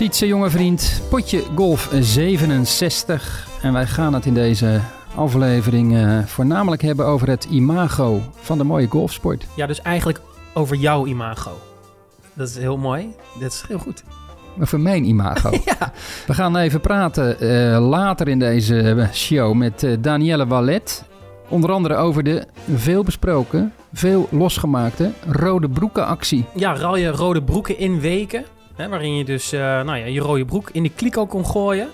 Sietse, jonge vriend, potje golf 67. En wij gaan het in deze aflevering uh, voornamelijk hebben over het imago van de mooie golfsport. Ja, dus eigenlijk over jouw imago. Dat is heel mooi. Dat is heel goed. Over mijn imago. ja. We gaan even praten uh, later in deze show met uh, Danielle Wallet. Onder andere over de veel besproken, veel losgemaakte rode broeken actie. Ja, ruil je rode broeken in weken. Hè, waarin je dus uh, nou ja, je rode broek in de kliko kon gooien.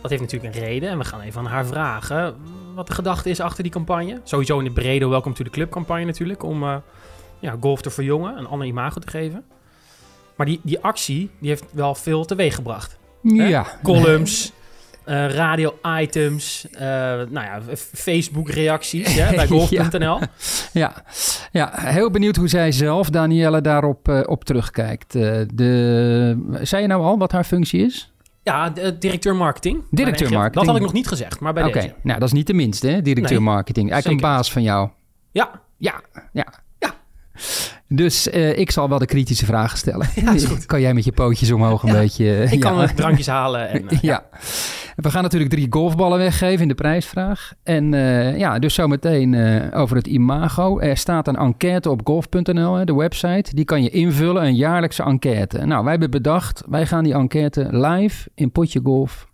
Dat heeft natuurlijk een reden. En we gaan even aan haar vragen wat de gedachte is achter die campagne. Sowieso in de brede Welcome to the Club campagne natuurlijk. Om uh, ja, golf te verjongen, een ander imago te geven. Maar die, die actie die heeft wel veel teweeg gebracht. Ja. Hè? Columns, uh, radio-items, uh, nou ja, Facebook-reacties bij golf.nl. ja. ja. Ja. heel benieuwd hoe zij zelf, Danielle, daarop uh, op terugkijkt. de, zei je nou al wat haar functie is? Ja, directeur marketing. Directeur marketing. Dat had ik nog niet gezegd, maar bij Oké, deze. nou dat is niet de minste, hè? Directeur Nee, marketing. Eigenlijk een baas van jou. Ja, Ja, ja. Ja. Dus eh, ik zal wel de kritische vragen stellen. Ja, is goed. kan jij met je pootjes omhoog een Ja, beetje... eh, ik kan ja. drankjes halen. En, eh, ja. We gaan natuurlijk drie golfballen weggeven in de prijsvraag. En ja, dus zometeen over het imago. Er staat een enquête op golf.nl, de website. Die kan je invullen, een jaarlijkse enquête. Nou, wij hebben bedacht, wij gaan die enquête live in Potje Golf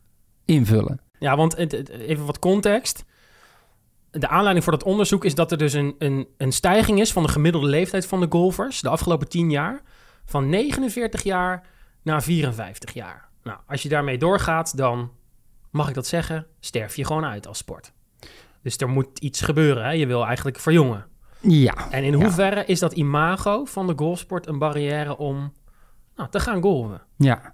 invullen. Ja, want even wat context. De aanleiding voor dat onderzoek is dat er dus een, een, een stijging is van de gemiddelde leeftijd van de golfers de afgelopen 10 jaar. Van 49 jaar naar 54 jaar. Nou, als je daarmee doorgaat, dan mag ik dat zeggen, sterf je gewoon uit als sport. Dus er moet iets gebeuren. Hè? Je wil eigenlijk verjongen. Ja. En in Ja. hoeverre is dat imago van de golfsport een barrière om nou, te gaan golven? Ja,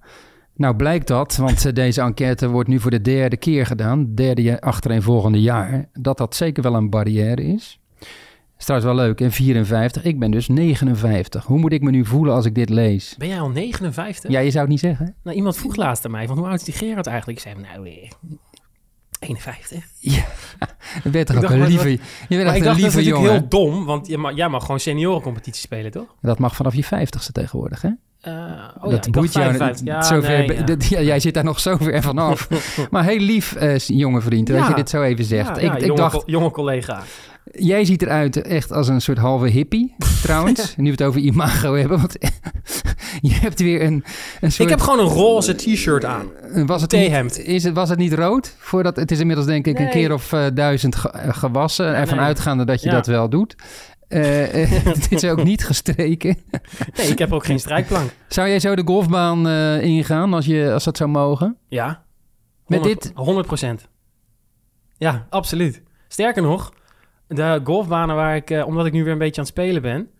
nou blijkt dat, want eh, deze enquête wordt nu voor de derde keer gedaan, derde achtereenvolgende jaar, dat dat zeker wel een barrière is. Is trouwens wel leuk, hè? 54. Ik ben dus 59. Hoe moet ik me nu voelen als ik dit lees? Ben jij al 59? Ja, je zou het niet zeggen. Nou, iemand vroeg laatst aan mij, van hoe oud is die Gerard eigenlijk? Ik zei, nou, eh, 51. Ja, je bent toch ook een lieve, je bent echt ik een dacht, dat is heel dom, want je mag, jij mag gewoon seniorencompetitie spelen, toch? Dat mag vanaf je 50ste tegenwoordig, hè? Eh, oh dat ja, boeit jou 55. Ja, zover. nee, ja. dat- ja, jij zit daar nog zo ver vanaf. maar heel lief, eh, jonge vriend, dat je dit zo even zegt. Ja, ik, ja, ik jonge, dacht, co- jonge collega. Jij ziet eruit echt als een soort halve hippie, trouwens. Nu we het over imago hebben. Want je hebt weer een, een soort... Ik heb gewoon een roze t-shirt aan. was het theehemd. Niet, is het, was het niet rood? Voordat, het is inmiddels denk ik een keer of eh, duizend ge- gewassen. Ervan nee. uitgaande dat je Ja. dat wel doet. Eh, eh, het is ook niet gestreken. Nee, ik heb ook geen strijkplank. Zou jij zo de golfbaan eh, ingaan als, je, als dat zou mogen? Ja. Met 100 dit? 100 procent. Ja, absoluut. Sterker nog, de golfbanen waar ik, eh, omdat ik nu weer een beetje aan het spelen ben...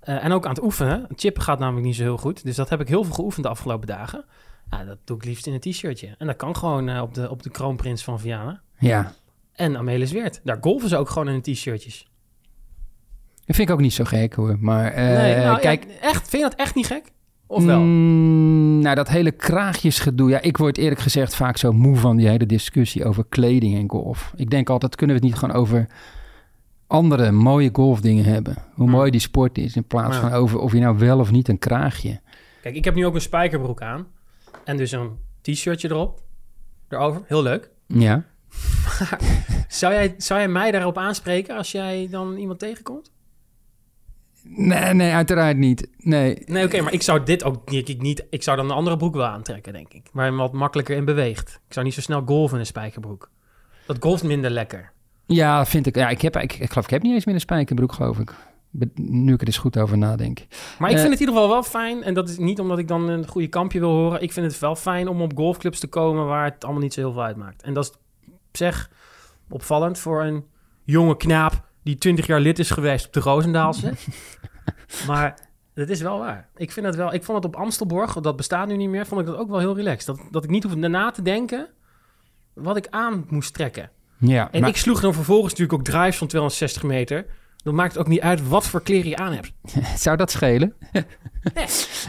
eh, en ook aan het oefenen. Chippen gaat namelijk niet zo heel goed. Dus dat heb ik heel veel geoefend de afgelopen dagen. Ja, dat doe ik liefst in een t-shirtje. En dat kan gewoon eh, op, de, op de kroonprins van Vianen. Ja. En Amelis Weert. Daar golven ze ook gewoon in een t-shirtjes. Dat vind ik ook niet zo gek hoor. Maar eh, nee, nou, kijk, ja, echt, vind je dat echt niet gek? Of wel? Mm, nou, dat hele kraagjesgedoe. Ja, ik word eerlijk gezegd vaak zo moe van die hele discussie over kleding en golf. Ik denk altijd, kunnen we het niet gewoon over andere mooie golfdingen hebben? Hoe Hmm. mooi die sport is, in plaats Ja. van over of je nou wel of niet een kraagje. Kijk, ik heb nu ook een spijkerbroek aan. En dus een t-shirtje erop. Erover. Heel leuk. Ja. Zou jij, zou jij mij daarop aanspreken als jij dan iemand tegenkomt? Nee, nee, uiteraard niet. Nee. Nee, oké, maar ik zou dit ook niet, ik niet... Ik zou dan een andere broek wel aantrekken, denk ik. Waar je wat makkelijker in beweegt. Ik zou niet zo snel golven in een spijkerbroek. Dat golft minder lekker. Ja, vind ik. Ja, ik, heb, ik, ik geloof, ik heb niet eens meer een spijkerbroek, geloof ik. Nu ik er eens goed over nadenk. Maar ik Eh, vind het in ieder geval wel fijn. En dat is niet omdat ik dan een goede kampje wil horen. Ik vind het wel fijn om op golfclubs te komen waar het allemaal niet zo heel veel uitmaakt. En dat is zich opvallend voor een jonge knaap die 20 jaar lid is geweest op de Roosendaalse. maar dat is wel waar. Ik vind het wel. Ik vond het op Amstelborg, dat bestaat nu niet meer, vond ik dat ook wel heel relaxed. Dat, dat ik niet hoefde na te denken wat ik aan moest trekken. Ja, En maar- ik sloeg dan vervolgens natuurlijk ook drives van 260 meter. Dan maakt het ook niet uit wat voor kleren je aan hebt. Zou dat schelen?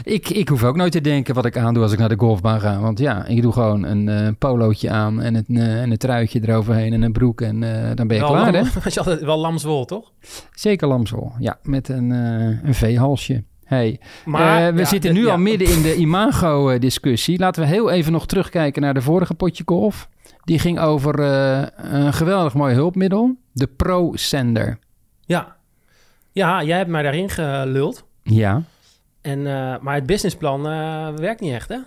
ik, ik hoef ook nooit te denken wat ik aandoe als ik naar de golfbaan ga. Want ja, ik doe gewoon een eh, polootje aan en, het, eh, en een truitje eroverheen en een broek. En eh, dan ben je Wel, klaar, hè? lam, als je altijd wel lamswol, toch? Zeker lamswol. Ja, met een, een veehalsje. Hey, Maar we ja, zitten nu ja. al midden in de imago-discussie. Laten we heel even nog terugkijken naar de vorige potje golf. Die ging over een geweldig mooi hulpmiddel. De Pro Sender. Ja. ja, jij hebt mij daarin geluld. Ja. En, eh, maar het businessplan eh, werkt niet echt, hè?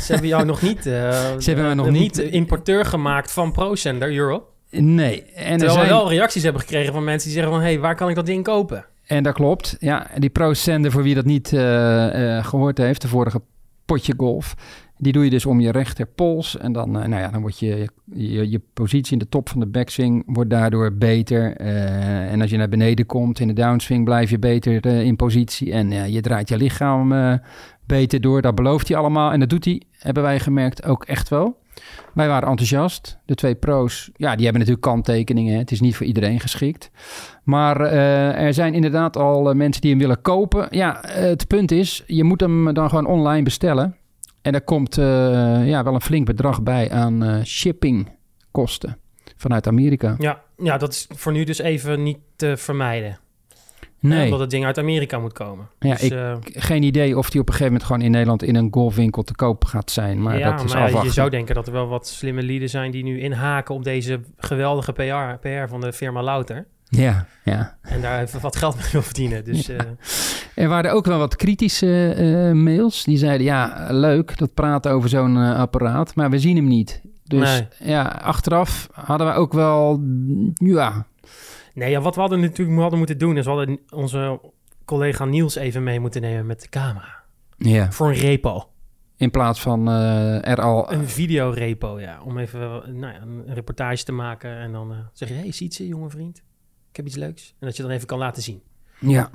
Ze hebben jou nog niet, eh, Ze hebben me nog niet- importeur gemaakt van ProSender Europe. Nee. En, er Terwijl zijn, we wel reacties hebben gekregen van mensen die zeggen van... hé, hey, waar kan ik dat ding kopen? en dat klopt. Ja, die Pro Sender, voor wie dat niet eh, eh, gehoord heeft, de vorige potje golf. Die doe je dus om je rechterpols. En dan, eh, nou ja, dan wordt je, je, positie in de top van de backswing wordt daardoor beter. Eh, en als je naar beneden komt in de downswing, blijf je beter eh, in positie. En je draait je lichaam beter door. Dat belooft hij allemaal. En dat doet hij, hebben wij gemerkt, ook echt wel. Wij waren enthousiast. De twee pro's, ja, die hebben natuurlijk kanttekeningen. Het is niet voor iedereen geschikt. Maar er zijn inderdaad al mensen die hem willen kopen. Ja, het punt is, je moet hem dan gewoon online bestellen. En daar komt eh, ja, wel een flink bedrag bij aan eh, shippingkosten vanuit Amerika. Ja, ja, dat is voor nu dus even niet te vermijden. Hè, Nee, Omdat het ding uit Amerika moet komen. Ja, dus, ik- eh, geen idee of die op een gegeven moment gewoon in Nederland in een golfwinkel te koop gaat zijn. Maar ja, dat is maar afwachten. je zou denken dat er wel wat slimme lieden zijn... die nu inhaken op deze geweldige PR, PR van de firma Louter. Ja, ja. En daar even wat geld mee wil verdienen. Dus eh, Er waren ook wel wat kritische eh, mails. Die zeiden, ja, leuk, dat praten over zo'n eh, apparaat, maar we zien hem niet. Dus Nee. ja, achteraf hadden we ook wel, ja, nee, ja, wat we hadden natuurlijk hadden moeten doen... is we hadden onze collega Niels even mee moeten nemen met de camera. ja. Voor een repo. in plaats van eh, er al... Een videorepo, ja. Om even nou ja, een reportage te maken. En dan eh, zeg je, hey, ziet ze, jonge vriend? Ik heb iets leuks. En dat je dan even kan laten zien. ja,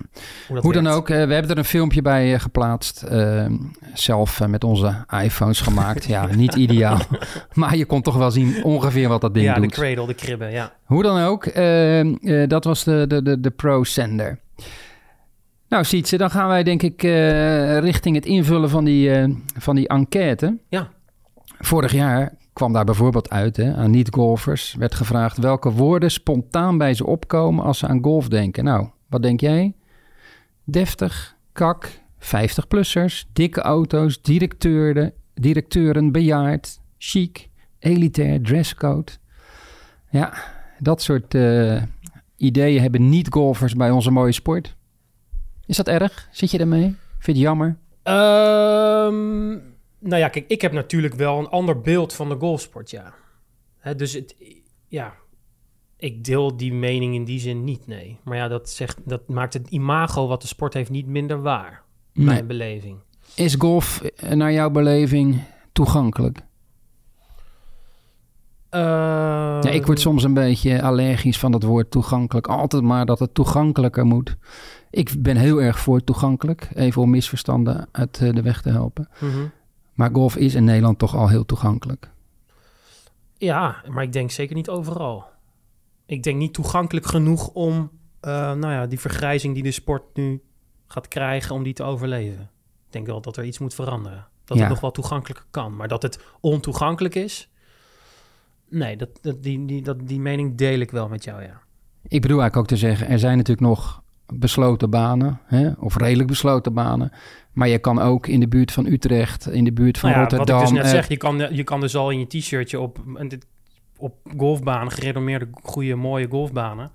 Hoe, dan ook, eh, we hebben er een filmpje bij eh, geplaatst. eh, zelf eh, met onze iPhones gemaakt. ja, niet ideaal. maar je kon toch wel zien ongeveer wat dat ding Ja, de doet. cradle, de kribbe, ja. Hoe dan ook, eh, eh, dat was de, de, de, de Pro Sender. Nou, Sietse, dan gaan wij denk ik richting het invullen van die, van die enquête. Ja. Vorig jaar kwam daar bijvoorbeeld uit hè, aan niet-golfers. Werd gevraagd welke woorden spontaan bij ze opkomen als ze aan golf denken. Nou, wat denk jij? Deftig, kak, 50-plussers, dikke auto's, directeuren, directeuren, bejaard, chic, elitair, dresscode. Ja, dat soort eh, ideeën hebben niet-golfers bij onze mooie sport. Is dat erg? Zit je daarmee? Vind je het jammer? Ehm, nou ja, kijk, ik heb natuurlijk wel een ander beeld van de golfsport, ja. Hè, dus het, ja, ik deel die mening in die zin niet, nee. Maar ja, dat, zegt, dat maakt het imago wat de sport heeft niet minder waar, Nee. mijn beleving. Is golf eh, naar jouw beleving toegankelijk? Ehm, Ja, ik word soms een beetje allergisch van dat woord toegankelijk. Altijd maar dat het toegankelijker moet. Ik ben heel erg voor toegankelijk. Even om misverstanden uit eh, de weg te helpen. mhm. Maar golf is in Nederland toch al heel toegankelijk. Ja, maar ik denk zeker niet overal. Ik denk niet toegankelijk genoeg om, eh, nou ja, die vergrijzing die de sport nu gaat krijgen, om die te overleven. Ik denk wel dat er iets moet veranderen. Dat Ja. het nog wel toegankelijker kan. Maar dat het ontoegankelijk is, nee, dat, dat, die, die, dat, die mening deel ik wel met jou, ja. Ik bedoel eigenlijk ook te zeggen, er zijn natuurlijk nog besloten banen, hè, of redelijk besloten banen. Maar je kan ook in de buurt van Utrecht, in de buurt van Nou ja, wat Rotterdam. ik dus net eh, zeg, je kan, je kan dus al in je t-shirtje op, op golfbanen, gerenommeerde, goede, mooie golfbanen,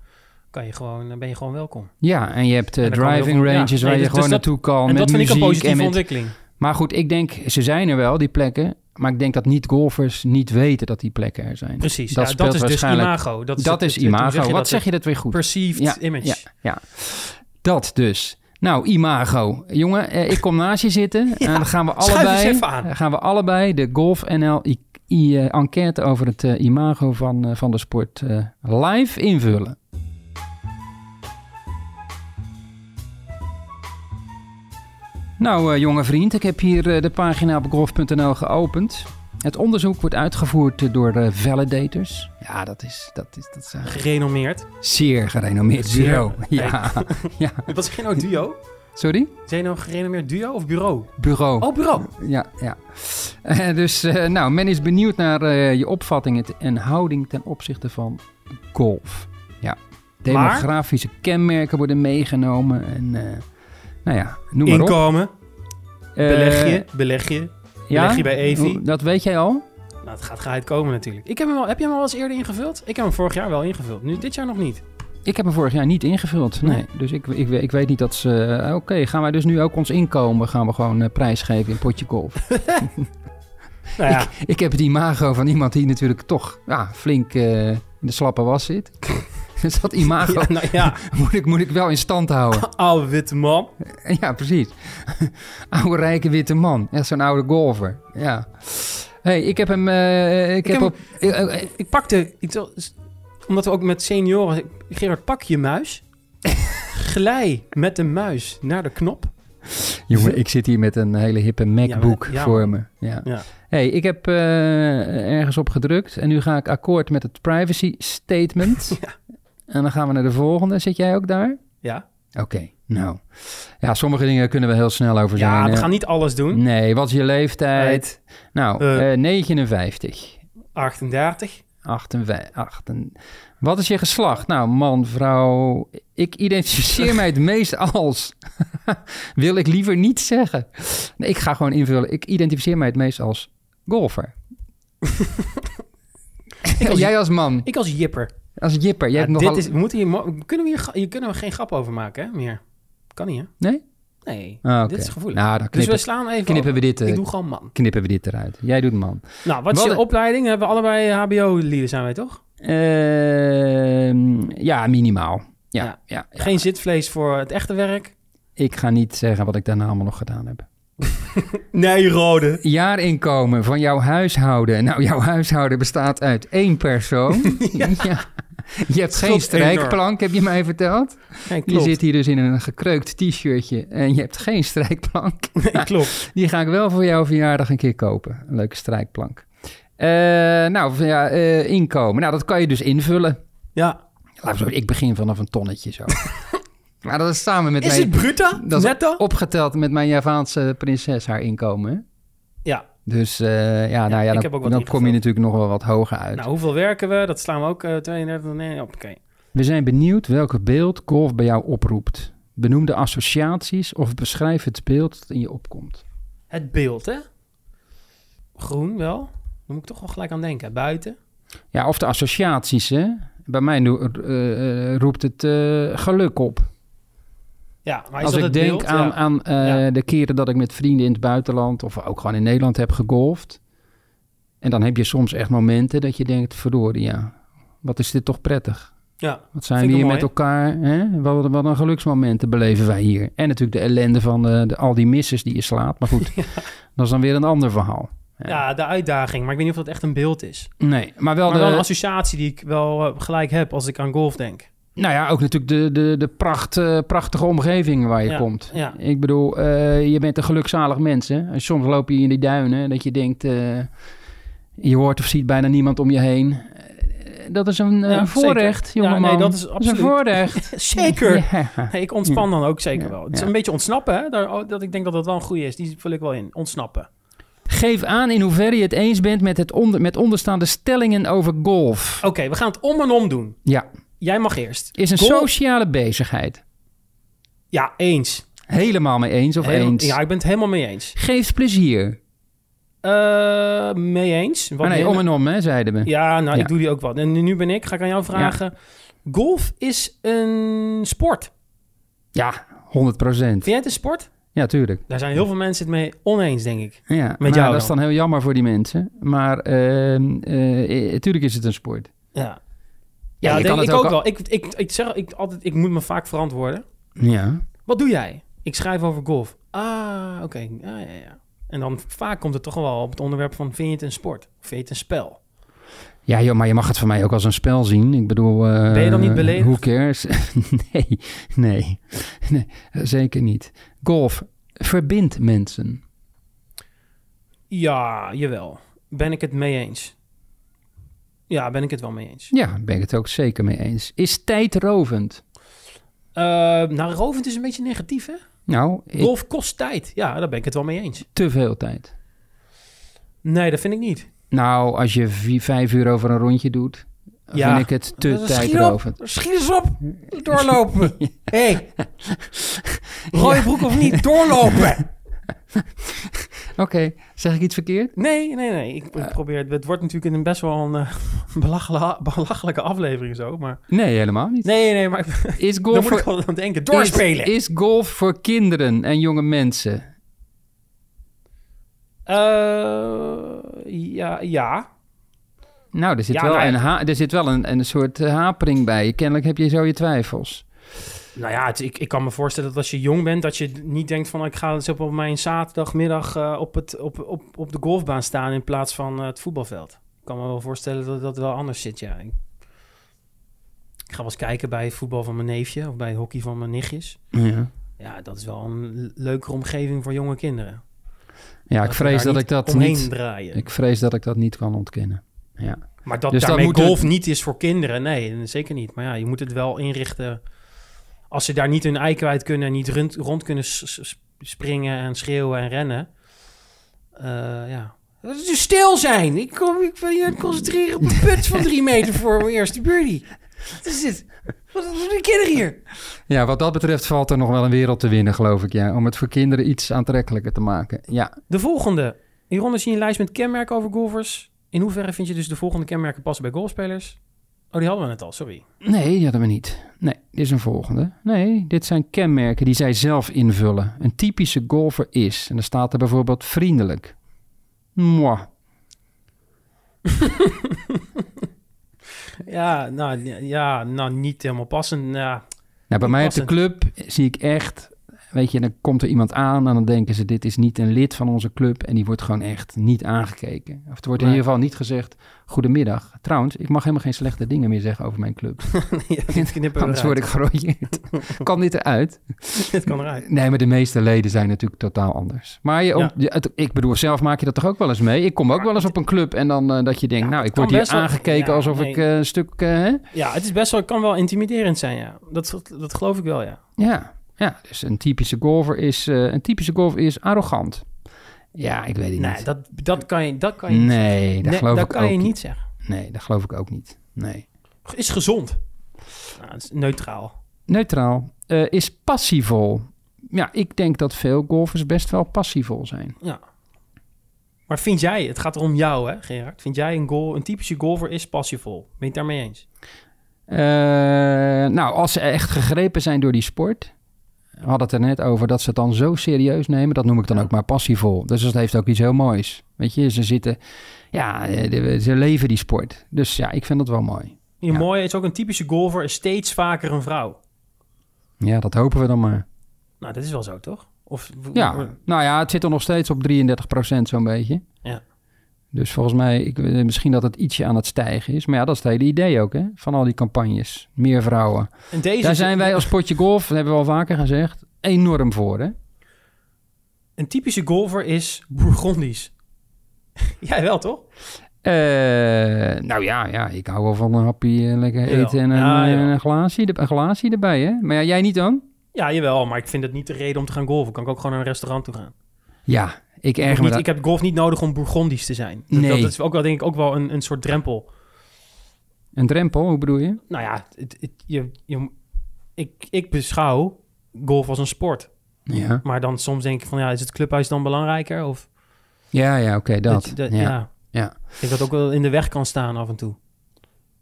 kan je gewoon, ben je gewoon welkom. ja, en je hebt eh, En driving veel- ranges ja, waar je dus- gewoon dus dat- naartoe kan en met dat vind ik een positieve met ontwikkeling. Maar goed, ik denk, ze zijn er wel, die plekken. Maar ik denk dat niet-golfers niet weten dat die plekken er zijn. Precies, Dat ja, dat is dus imago. Dat is, Dat het- is het- hoe imago. Wat zeg je dat weer goed? Perceived Ja, image. Ja, ja, dat dus. Nou, imago. Jongen, eh, ik kom naast je zitten. en dan gaan we allebei, gaan we allebei de Golf NL I- I- eh, enquête over het eh, imago van, eh, van de sport eh, live invullen. Nou, eh, jonge vriend, ik heb hier eh, de pagina op golf.nl geopend. Het onderzoek wordt uitgevoerd door validators. Ja, dat is, dat is, dat is een Gerenommeerd. zeer gerenommeerd bureau. Ja, ja. Wat is geen duo? Sorry? Zijn nou gerenommeerd duo of bureau? Bureau. Oh, bureau. Ja, ja. Eh, dus, eh, nou, men is benieuwd naar eh, je opvattingen te- en houding ten opzichte van golf. Ja. Demografische kenmerken worden meegenomen. En Nou ja, noem maar op. Inkomen, beleg je, beleg je. Ja? je bij Evi. Dat weet jij al? Nou, het gaat geheid komen natuurlijk. Ik heb hem al, heb je hem al eens eerder ingevuld? Ik heb hem vorig jaar wel ingevuld. Nu dit jaar nog niet. Ik heb hem vorig jaar niet ingevuld. Nee. Nee. Dus ik, ik, ik weet niet dat ze... eh, Oké, gaan wij dus nu ook ons inkomen... gaan we gewoon eh, prijsgeven in potje golf. Nou ja, ik heb het imago van iemand die natuurlijk toch ja, flink eh, in de slappe was zit. dus dat imago ja, nou ja, moet, ik, moet ik wel in stand houden. oude witte man. ja, precies. oude rijke witte man. Echt zo'n oude golfer. Ja. hey, ik heb hem... eh, ik, heb op... eh, eh, Ik, ik pakte, ik, omdat we ook met senioren... Gerard, pak je muis. Glij met de muis naar de knop. Jongen, ik zit hier met een hele hippe MacBook maar- ja, voor me. Ja. Ja. hey, ik heb ergens op gedrukt en nu ga ik akkoord met het privacy statement. En dan gaan we naar de volgende. Zit jij ook daar? Ja, Oké, nou. Ja, sommige dingen kunnen we heel snel over zijn. ja we gaan niet alles doen. Nee, wat is je leeftijd? Nou, eh, 59. 38. 58. achten- Wat is je geslacht? Nou, man, vrouw. Ik identificeer mij het meest als. Wil ik liever niet zeggen. Nee, ik ga gewoon invullen. Ik identificeer mij het meest als golfer. Ik als, Jij als man, ik als jipper. Als jipper. Jij Ja, hebt dit nogal... is, we moeten hier, kunnen we hier, kunnen we geen grap over maken, hè? Meer. Kan niet, hè? Nee? Nee. Ah. Dit is gevoelig. Nou, dan dus knippen, we slaan even knippen we dit, eh, Ik doe gewoon man. knippen we dit eruit. Jij doet man. Nou, wat is je opleiding? Hebben we allebei HBO-lieden, zijn wij toch? Ehm, ja, minimaal. Ja, ja. Ja. ja. Geen zitvlees voor het echte werk? Ik ga niet zeggen wat ik daarna allemaal nog gedaan heb. Nee, rode. Jaarinkomen van jouw huishouden. Nou, jouw huishouden bestaat uit één persoon. ja. Je hebt geen strijkplank, heb je mij verteld. Nee, Je zit hier dus in een gekreukt t-shirtje en je hebt geen strijkplank. Nee, klopt. Die ga ik wel voor jouw verjaardag een keer kopen. Een leuke strijkplank. Eh, nou, ja, eh, inkomen. Nou, dat kan je dus invullen. Ja. Zo, ik begin vanaf een tonnetje zo. maar dat is samen met Is mijn... het? Dat is Netto? opgeteld met mijn Javaanse prinses haar inkomen. hè? Ja. Dus eh, ja, nou ja, dan, kom je natuurlijk nog wel wat hoger uit. Nou, hoeveel werken we? Dat slaan we ook eh 32. Nee, oké. We zijn benieuwd welke beeld golf bij jou oproept. Benoem de associaties of beschrijf het beeld dat in je opkomt. Het beeld, hè? Groen wel. Daar moet ik toch wel gelijk aan denken. Buiten. Ja, of de associaties, hè? Bij mij eh, eh, roept het eh, geluk op. Ja, maar Als ik het denk beeld? aan, Ja. aan eh, Ja. de keren dat ik met vrienden in het buitenland... of ook gewoon in Nederland heb gegolfd. En dan heb je soms echt momenten dat je denkt... verdorie, ja, wat is dit toch prettig. Ja. Wat zijn we hier mooi. met elkaar? Hè? Wat, wat een geluksmomenten beleven wij hier. En natuurlijk de ellende van de, de- al die misses die je slaat. Maar goed, dat is dan weer een ander verhaal. ja, de uitdaging. Maar ik weet niet of dat echt een beeld is. Nee, maar wel Maar de... wel een associatie die ik wel eh, gelijk heb als ik aan golf denk. Nou ja, ook natuurlijk de, de, de pracht, eh, prachtige omgeving waar je Ja, komt. ja. Ik bedoel, eh, je bent een gelukzalig mens. Hè? En soms loop je in die duinen dat je denkt... eh, je hoort of ziet bijna niemand om je heen. Dat is een, Ja, een voorrecht, jongeman. nee, dat is een absoluut. voorrecht. Zeker. Ik ontspan dan ook zeker wel. Het is een beetje ontsnappen, hè? Daar, oh, dat ik denk dat dat wel een goede is. Die vul ik wel in. Ontsnappen. Geef aan in hoeverre je het eens bent met, het onder, met onderstaande stellingen over golf. Oké, we gaan het om en om doen. Ja, Jij mag eerst. is een sociale bezigheid. Ja, eens. Helemaal mee eens of eens? Ja, ik ben het helemaal mee eens. Geeft plezier. Eh, mee eens. Wat Maar nee, om en om, hè, zeiden we. Ja, nou, Ja. ik doe die ook wel. En nu ben ik, ga ik aan jou vragen. Golf is een sport. Ja, 100 procent. Vind jij het een sport? Ja, tuurlijk. Daar zijn heel veel mensen het mee oneens, denk ik. Ja, maar jou dat is dan? heel jammer voor die mensen. Maar ehm eh, eh, tuurlijk is het een sport. Ja. Ja, denk ik ook al- wel. Ik, ik, ik zeg ik, altijd, ik moet me vaak verantwoorden. Ja. Wat doe jij? Ik schrijf over golf. Ah, oké. Ja, ja, ja. En dan vaak komt het toch wel op het onderwerp van... vind je het een sport? Of vind je het een spel? Ja, joh, maar je mag het voor mij ook als een spel zien. Ik bedoel... eh, Ben je dan niet beledigd? Who cares? nee, nee, nee, zeker niet. Golf verbindt mensen. Ja, jawel. Ben ik het mee eens? Ja, ben ik het wel mee eens. Ja, daar ben ik het ook zeker mee eens. Is tijdrovend? Eh nou, rovend is een beetje negatief, hè? Nou, ik, Golf kost tijd. Ja, daar ben ik het wel mee eens. te veel tijd. Nee, dat vind ik niet. Nou, als je vier, vijf uur over een rondje doet, Ja. vind ik het te op. tijdrovend. Schiet eens op. Doorlopen. hey. Rode broek of niet, doorlopen! Oké, zeg ik iets verkeerd? Nee, nee, nee. Ik, ik probeer het. Het wordt natuurlijk een best wel een eh, belachelijke, aflevering zo, maar... Nee, helemaal niet. Nee, nee, maar Is dan golf moet ik voor, wel aan denken. Doorspelen! Is, is golf voor kinderen en jonge mensen? Eh, ja, ja. Nou, er zit Ja, wel, een, er zit wel een, een soort eh, hapering bij. Kennelijk heb je zo je twijfels. Nou ja, het- ik, ik kan me voorstellen dat als je jong bent, dat je niet denkt van ik ga eens op mijn zaterdagmiddag eh, op, het, op, op, op de golfbaan staan in plaats van eh, het voetbalveld. Ik kan me wel voorstellen dat dat wel anders zit, ja. Ik, ik ga wel eens kijken bij het voetbal van mijn neefje of bij het hockey van mijn nichtjes. Ja, Ja, dat is wel een le- leukere omgeving voor jonge kinderen. ja ik vrees dat ik dat niet... draaien. Ik vrees dat ik dat niet kan ontkennen. Ja. Maar dat Dus daarmee het- golf niet is voor kinderen, nee, zeker niet. Maar ja, je moet het wel inrichten. Als ze daar niet hun ei kwijt kunnen en niet rond, rond kunnen springen en schreeuwen en rennen. eh, ja. Dus stil zijn. Ik kom ik wil je concentreren op een put van drie meter voor mijn eerste birdie. Wat is dit? Wat wat doen de kinderen hier? ja, wat dat betreft valt er nog wel een wereld te winnen, geloof ik. Ja, om het voor kinderen iets aantrekkelijker te maken. Ja, De volgende. Hieronder zie je een lijst met kenmerken over golfers. In hoeverre vind je dus de volgende kenmerken passen bij golfspelers? Oh, die hadden we net al, sorry. Nee, die hadden we niet. Nee, dit is een volgende. Nee, dit zijn kenmerken die zij zelf invullen. Een typische golfer is, en dan staat er bijvoorbeeld vriendelijk. Mwah. Ja, nou, ja, nou niet helemaal passend. Ja, Nou, bij mij op de club zie ik echt, weet je, dan komt er iemand aan en dan denken ze, dit is niet een lid van onze club en die wordt gewoon echt niet aangekeken. Of het wordt in Nee. ieder geval niet gezegd, goedemiddag. Trouwens, ik mag helemaal geen slechte dingen meer zeggen over mijn club. ja dit Anders word ik gerooieerd. kan dit eruit? Dit kan eruit. Nee, maar de meeste leden zijn natuurlijk totaal anders. Maar je, Ja. je- het- ik bedoel, zelf maak je dat toch ook wel eens mee? Ik kom ook wel eens op een club en dan eh, dat je denkt, Ja, nou, ik word hier wel- aangekeken alsof nee. ik eh, een stuk, eh? Ja, het is best wel, kan wel intimiderend zijn, ja. Dat, dat geloof ik wel, ja. Ja, ja, dus een typische golfer is, eh, een typische golfer is arrogant. Ja, ik weet het Nee, niet. dat, dat kan je, dat kan je niet nee, dat Nee, geloof dat ik kan ook je niet. niet zeggen. Nee, dat geloof ik ook niet. Nee. Is gezond. Nou, is neutraal. Neutraal eh, is passievol. Ja, ik denk dat veel golfers best wel passievol zijn. Ja. Maar vind jij, het gaat om jou, hè, Gerard? Vind jij een, goal, een typische golfer is passievol? Ben je het daarmee eens? Eh, nou, als ze echt gegrepen zijn door die sport. We hadden het er net over dat ze het dan zo serieus nemen. Dat noem ik dan ook maar passievol. Dus dat heeft ook iets heel moois. Weet je, ze zitten. Ja, eh, ze leven die sport. Dus ja, ik vind dat wel mooi. Je Ja. mooie is ook een typische golfer is steeds vaker een vrouw. Ja, dat hopen we dan maar. Nou, dat is wel zo, toch? Of, Ja, nou ja, het zit er nog steeds op 33% zo'n beetje. Ja. Dus volgens mij, ik, eh, misschien dat het ietsje aan het stijgen is. Maar ja, dat is het hele idee ook, hè? Van al die campagnes. Meer vrouwen. En deze Daar zijn wij als potje golf, dat hebben we al vaker gezegd, enorm voor, hè? Een typische golfer is Bourgondisch. Jij wel, toch? Eh, nou ja, ja, ik hou wel van een hapje eh, lekker eten en een, Ja, een, glaasje, een glaasje erbij, hè? Maar ja, jij niet dan? Ja, jawel, maar ik vind het niet de reden om te gaan golfen. Kan ik ook gewoon naar een restaurant toe gaan. Ja, ik erger me niet, ik heb golf niet nodig om Bourgondisch te zijn. Dat, Nee. dat is ook wel, denk ik, ook wel een, een soort drempel. Een drempel, hoe bedoel je? Nou ja, het, het- je, je, ik, ik beschouw golf als een sport. Ja, Maar dan soms denk ik van, ja, is het clubhuis dan belangrijker? Of ja, ja oké, dat. dat- ja. ja. ja. Ik denk dat ook wel in de weg kan staan af en toe.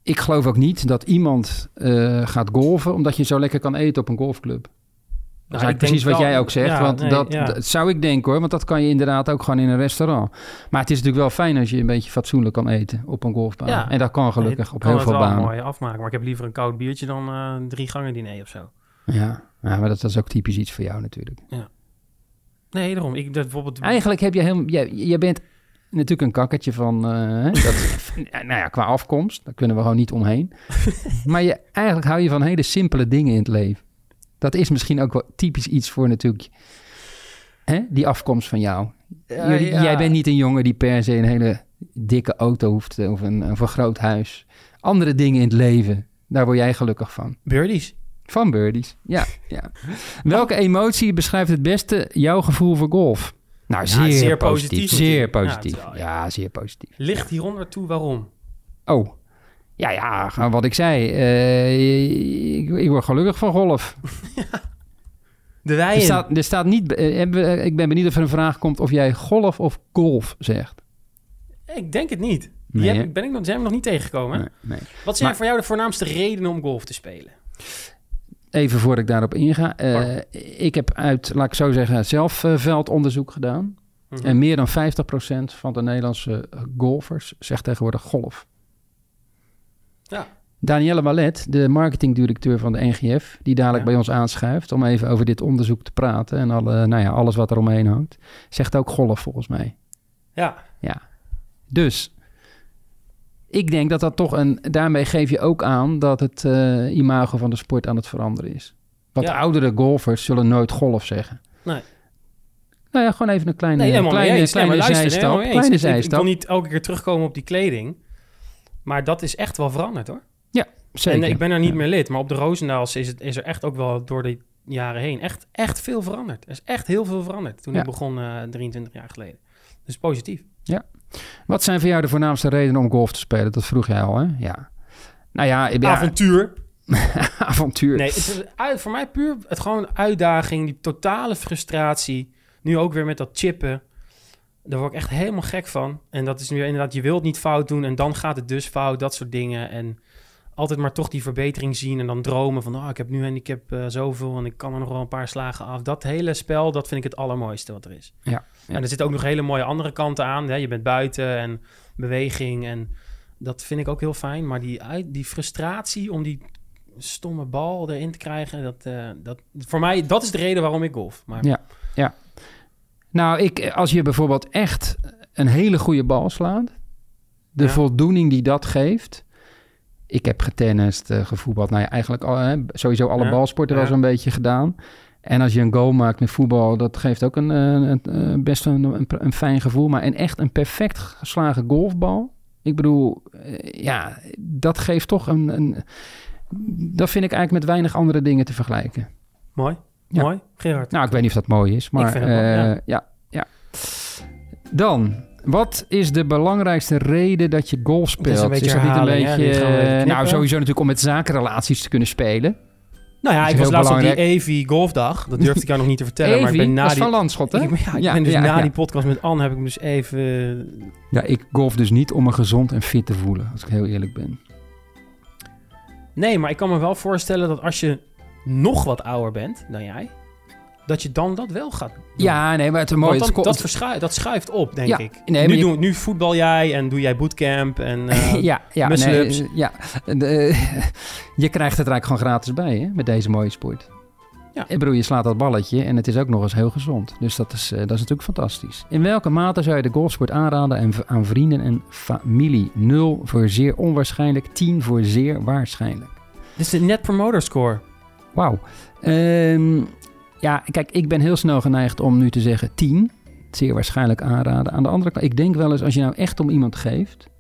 Ik geloof ook niet dat iemand eh, gaat golven omdat je zo lekker kan eten op een golfclub. Dat is Nou, denk precies wat wel- jij ook zegt. ja, want nee, dat, ja. dat zou ik denken hoor. Want dat kan je inderdaad ook gewoon in een restaurant. Maar het is natuurlijk wel fijn als je een beetje fatsoenlijk kan eten op een golfbaan. Ja. En dat kan gelukkig Nee, op kan heel het veel wel banen. mooi afmaken. Maar ik heb liever een koud biertje dan eh, drie gangen diner of zo. Ja. ja, maar dat, dat is ook typisch iets voor jou natuurlijk. Nee, daarom. Ik, dat bijvoorbeeld... Eigenlijk heb je helemaal... Jij, jij bent natuurlijk een kakkertje van... eh, dat, nou ja, qua afkomst. Daar kunnen we gewoon niet omheen. maar je, eigenlijk hou je van hele simpele dingen in het leven. Dat is misschien ook wel typisch iets voor natuurlijk... Hè, die afkomst van jou. Jullie- ja. Jij bent niet een jongen die per se een hele dikke auto hoeft... of een, een groot huis. Andere dingen in het leven. Daar word jij gelukkig van. Birdies. Van birdies, ja. ja. Welke emotie beschrijft het beste jouw gevoel voor golf? Nou, zeer, zeer positief. positief Zeer positief. Ja, Ja, zeer positief. Ligt hieronder toe waarom? Oh, ja, ja, wat ik zei. Eh, ik, ik word gelukkig van golf. De Er wei in. staat, er staat niet... eh, ik ben benieuwd of er een vraag komt of jij golf of golf zegt. Ik denk het niet. Die Nee, heb, ben ik nog, zijn we nog niet tegengekomen. hè? Nee, nee. Wat zijn Maar- voor jou de voornaamste redenen om golf te spelen? Even voordat ik daarop inga. eh, ik heb uit, laat ik zo zeggen, zelf veldonderzoek gedaan. Mhm. En meer dan 50% van de Nederlandse golfers zegt tegenwoordig golf. Ja. Danielle Wallet, de marketingdirecteur van de NGF, die dadelijk Ja. bij ons aanschuift om even over dit onderzoek te praten en alle, nou ja, alles wat er omheen hangt, zegt ook golf volgens mij. Ja, Ja. Dus ik denk dat dat toch een. Daarmee geef je ook aan dat het eh, imago van de sport aan het veranderen is. Wat Ja. oudere golfers zullen nooit golf zeggen. Nee. Nou ja, gewoon even een kleine, nee, kleine. Nee, kleine luister, zijstap. Kleine Ik- Ik, ik wil niet elke keer terugkomen op die kleding. Maar dat is echt wel veranderd, hoor. Zeker. En eh, ik ben er niet Ja. meer lid. Maar op de Roosendaals is, het, is er echt ook wel door de jaren heen echt, echt veel veranderd. Er is echt heel veel veranderd toen Ja. ik begon eh 23 jaar geleden. Dus positief. Wat zijn voor jou de voornaamste redenen om golf te spelen? Dat vroeg jij al, hè? Ja. Nou ja, ik ben Avontuur. avontuur. Nee, het is uit, voor mij puur het gewoon uitdaging, die totale frustratie. Nu ook weer met dat chippen. Daar word ik echt helemaal gek van. En dat is nu inderdaad, je wilt niet fout doen en dan gaat het dus fout, dat soort dingen. En altijd maar toch die verbetering zien en dan dromen van, oh, ik heb nu handicap eh zoveel en ik kan er nog wel een paar slagen af. Dat hele spel, dat vind ik het allermooiste wat er is. Ja, ja. En er zitten ook nog hele mooie andere kanten aan. Hè? Je bent buiten en beweging en dat vind ik ook heel fijn. Maar die, uit, die frustratie om die stomme bal erin te krijgen, dat, eh, dat, voor mij, dat is de reden waarom ik golf. Maar, Ja. Nou, ik, als je bijvoorbeeld echt een hele goede bal slaat, de Ja. voldoening die dat geeft. Ik heb getennist, eh, gevoetbald, nou ja, eigenlijk al, hè, sowieso alle Ja. balsporten wel zo'n beetje gedaan. En als je een goal maakt met voetbal, dat geeft ook een, eh, een, eh, best een, een, een fijn gevoel. Maar en echt een perfect geslagen golfbal. Ik bedoel, ja, dat geeft toch een, een. Dat vind ik eigenlijk met weinig andere dingen te vergelijken. Mooi, Ja. mooi. Gerard. Nou, ik weet niet of dat mooi is, maar eh, ja. ja. ja, Dan, wat is de belangrijkste reden dat je golf speelt? Het is een beetje dat niet een hè? beetje, eh, nou sowieso natuurlijk om met zakenrelaties te kunnen spelen. nou ja, ik was laatst op die. EVI golfdag. Dat durfde ik jou nog niet te vertellen. maar ik ben na die... van Landschot, hè? Ik, ja, ik Ja, ben dus ja, na ja. die podcast met Anne heb ik dus even... Ja, ik golf dus niet om me gezond en fit te voelen, als ik heel eerlijk ben. Nee, maar ik kan me wel voorstellen dat als je nog wat ouder bent dan jij, dat je dan dat wel gaat doen. Ja, nee, maar het is mooi. Want het dan, ko- dat, verschui- dat schuift op, denk Ja, ik. nee, nu, je- nu voetbal jij en doe jij bootcamp en... eh, ja, ja, nee, eh, ja. De- je krijgt het eigenlijk gewoon gratis bij, hè, met deze mooie sport. Ja. Ik bedoel, je slaat dat balletje en het is ook nog eens heel gezond. Dus dat is, eh, dat is natuurlijk fantastisch. In welke mate zou je de golfsport aanraden en aan vrienden en familie? 0 voor zeer onwaarschijnlijk, 10 voor zeer waarschijnlijk. Dit is de net promoter score. Wauw. Ehm, ja, kijk, ik ben heel snel geneigd om nu te zeggen 10. Zeer waarschijnlijk aanraden. Aan de andere kant, ik denk wel eens, als je nou echt om iemand geeft...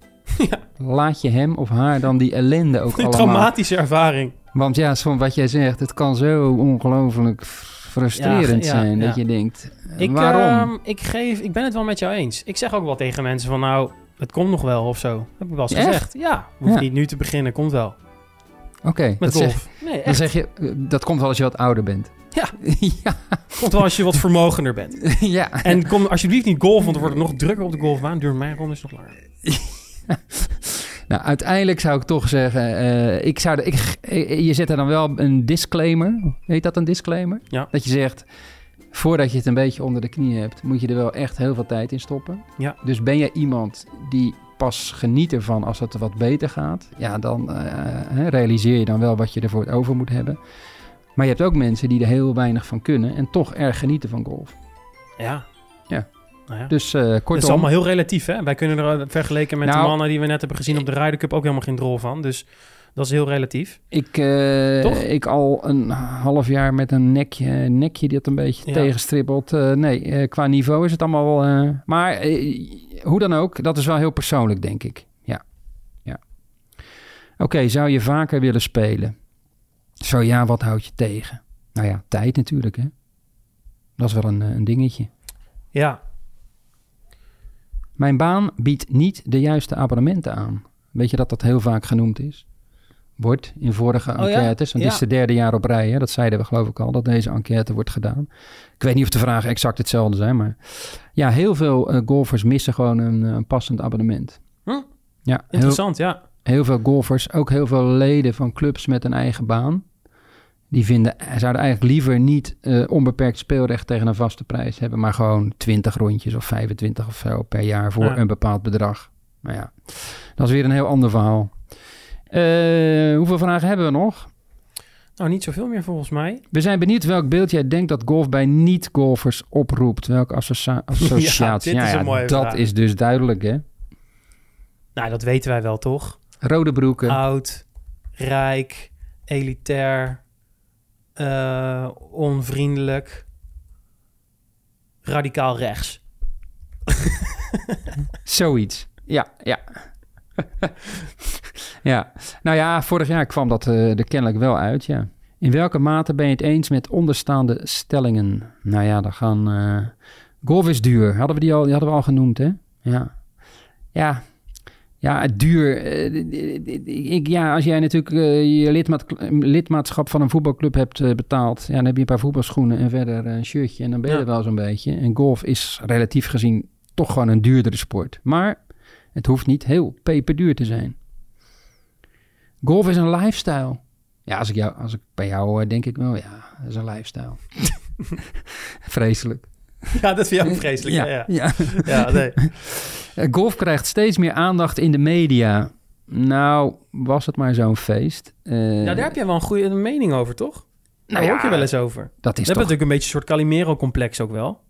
Ja. laat je hem of haar dan die ellende ook Een allemaal... traumatische ervaring. Want ja, van wat jij zegt, het kan zo ongelooflijk frustrerend Ja, ja, zijn... dat je denkt, eh, Ik, waarom? ehm, ik, geef, ik ben het wel met jou eens. Ik zeg ook wel tegen mensen van nou, het komt nog wel of zo. Heb ik wel eens Echt? gezegd. Ja, hoef niet nu te beginnen, komt wel. Oké, Met zeg, nee, dan zeg je, eh, dat komt wel als je wat ouder bent. Ja. ja. Komt wel als je wat vermogender bent. ja. En kom alsjeblieft niet golf, want er wordt nog drukker op de golfbaan. Duurt mijn ronde is nog langer. Nou, uiteindelijk zou ik toch zeggen, eh, ik zou de, ik, eh, je zet er dan wel een disclaimer. Heet dat een disclaimer? Ja. Dat je zegt, voordat je het een beetje onder de knie hebt, moet je er wel echt heel veel tijd in stoppen. Ja. Dus ben je iemand die pas geniet ervan als het wat beter gaat, ja, dan eh, realiseer je dan wel wat je ervoor over moet hebben. Maar je hebt ook mensen die er heel weinig van kunnen en toch erg genieten van golf. Ja. Ja. Nou ja. Dus eh kortom, Het is allemaal heel relatief, hè? Wij kunnen er eh, vergeleken met Nou, de mannen die we net hebben gezien op de Ryder Cup ook helemaal geen drol van. Dus dat is heel relatief. Ik, eh, ik al een half jaar met een nekje, nekje die het een beetje Ja. tegenstribbelt. Eh, nee, eh, qua niveau is het allemaal wel... maar hoe dan ook, dat is wel heel persoonlijk, denk ik. Ja. ja. Oké, zou je vaker willen spelen? Zo ja, wat houd je tegen? Nou ja, tijd natuurlijk, hè. Dat is wel een, een dingetje. Ja. Mijn baan biedt niet de juiste abonnementen aan. Weet je dat dat heel vaak genoemd is? Wordt in vorige Oh ja? enquêtes. Want Ja. dit is de derde jaar op rij. Hè? Dat zeiden we geloof ik al, dat deze enquête wordt gedaan. Ik weet niet of de vragen exact hetzelfde zijn, maar ja, heel veel eh, golfers missen gewoon een, eh, een passend abonnement. Hm? Ja, heel, Interessant, ja. heel veel golfers, ook heel veel leden van clubs met een eigen baan. Die vinden, zouden eigenlijk liever niet eh, onbeperkt speelrecht tegen een vaste prijs hebben, maar gewoon 20 rondjes of 25 of zo per jaar voor Ja. een bepaald bedrag. Maar ja, dat is weer een heel ander verhaal. Eh, hoeveel vragen hebben we nog? Nou, niet zoveel meer volgens mij. We zijn benieuwd welk beeld jij denkt dat golf bij niet-golfers oproept. Welke associa- associatie? dit is een mooie dat vraag. is dus duidelijk, hè? Nou, dat weten wij wel, toch? Rode broeken. Oud, rijk, elitair, eh, onvriendelijk, radicaal rechts. Zoiets. Ja, ja. ja. Nou ja, vorig jaar kwam dat eh, er kennelijk wel uit, ja. In welke mate ben je het eens met onderstaande stellingen? Nou ja, dan gaan... eh, golf is duur. Hadden we die al, die hadden we al genoemd, hè? Ja. Ja. Ja, duur. eh, ik, ja, als jij natuurlijk je lidmaat, lidmaatschap van een voetbalclub hebt betaald... Ja, dan heb je een paar voetbalschoenen en verder een shirtje... en dan ben je Ja. er wel zo'n beetje. En golf is relatief gezien toch gewoon een duurdere sport. Maar het hoeft niet heel peperduur te zijn. Golf is een lifestyle. Ja, als ik, jou, als ik bij jou hoor, denk ik wel, ja, dat is een lifestyle. Vreselijk. Ja, dat vind jij ook vreselijk. Ja, ja. ja. ja nee. Eh, Golf krijgt steeds meer aandacht in de media. Nou, was het maar zo'n feest. Eh, Ja, daar heb jij wel een goede mening over, toch? Daar Nou hoor ja, je wel eens over. dat is We hebben natuurlijk een beetje een soort Calimero-complex ook wel.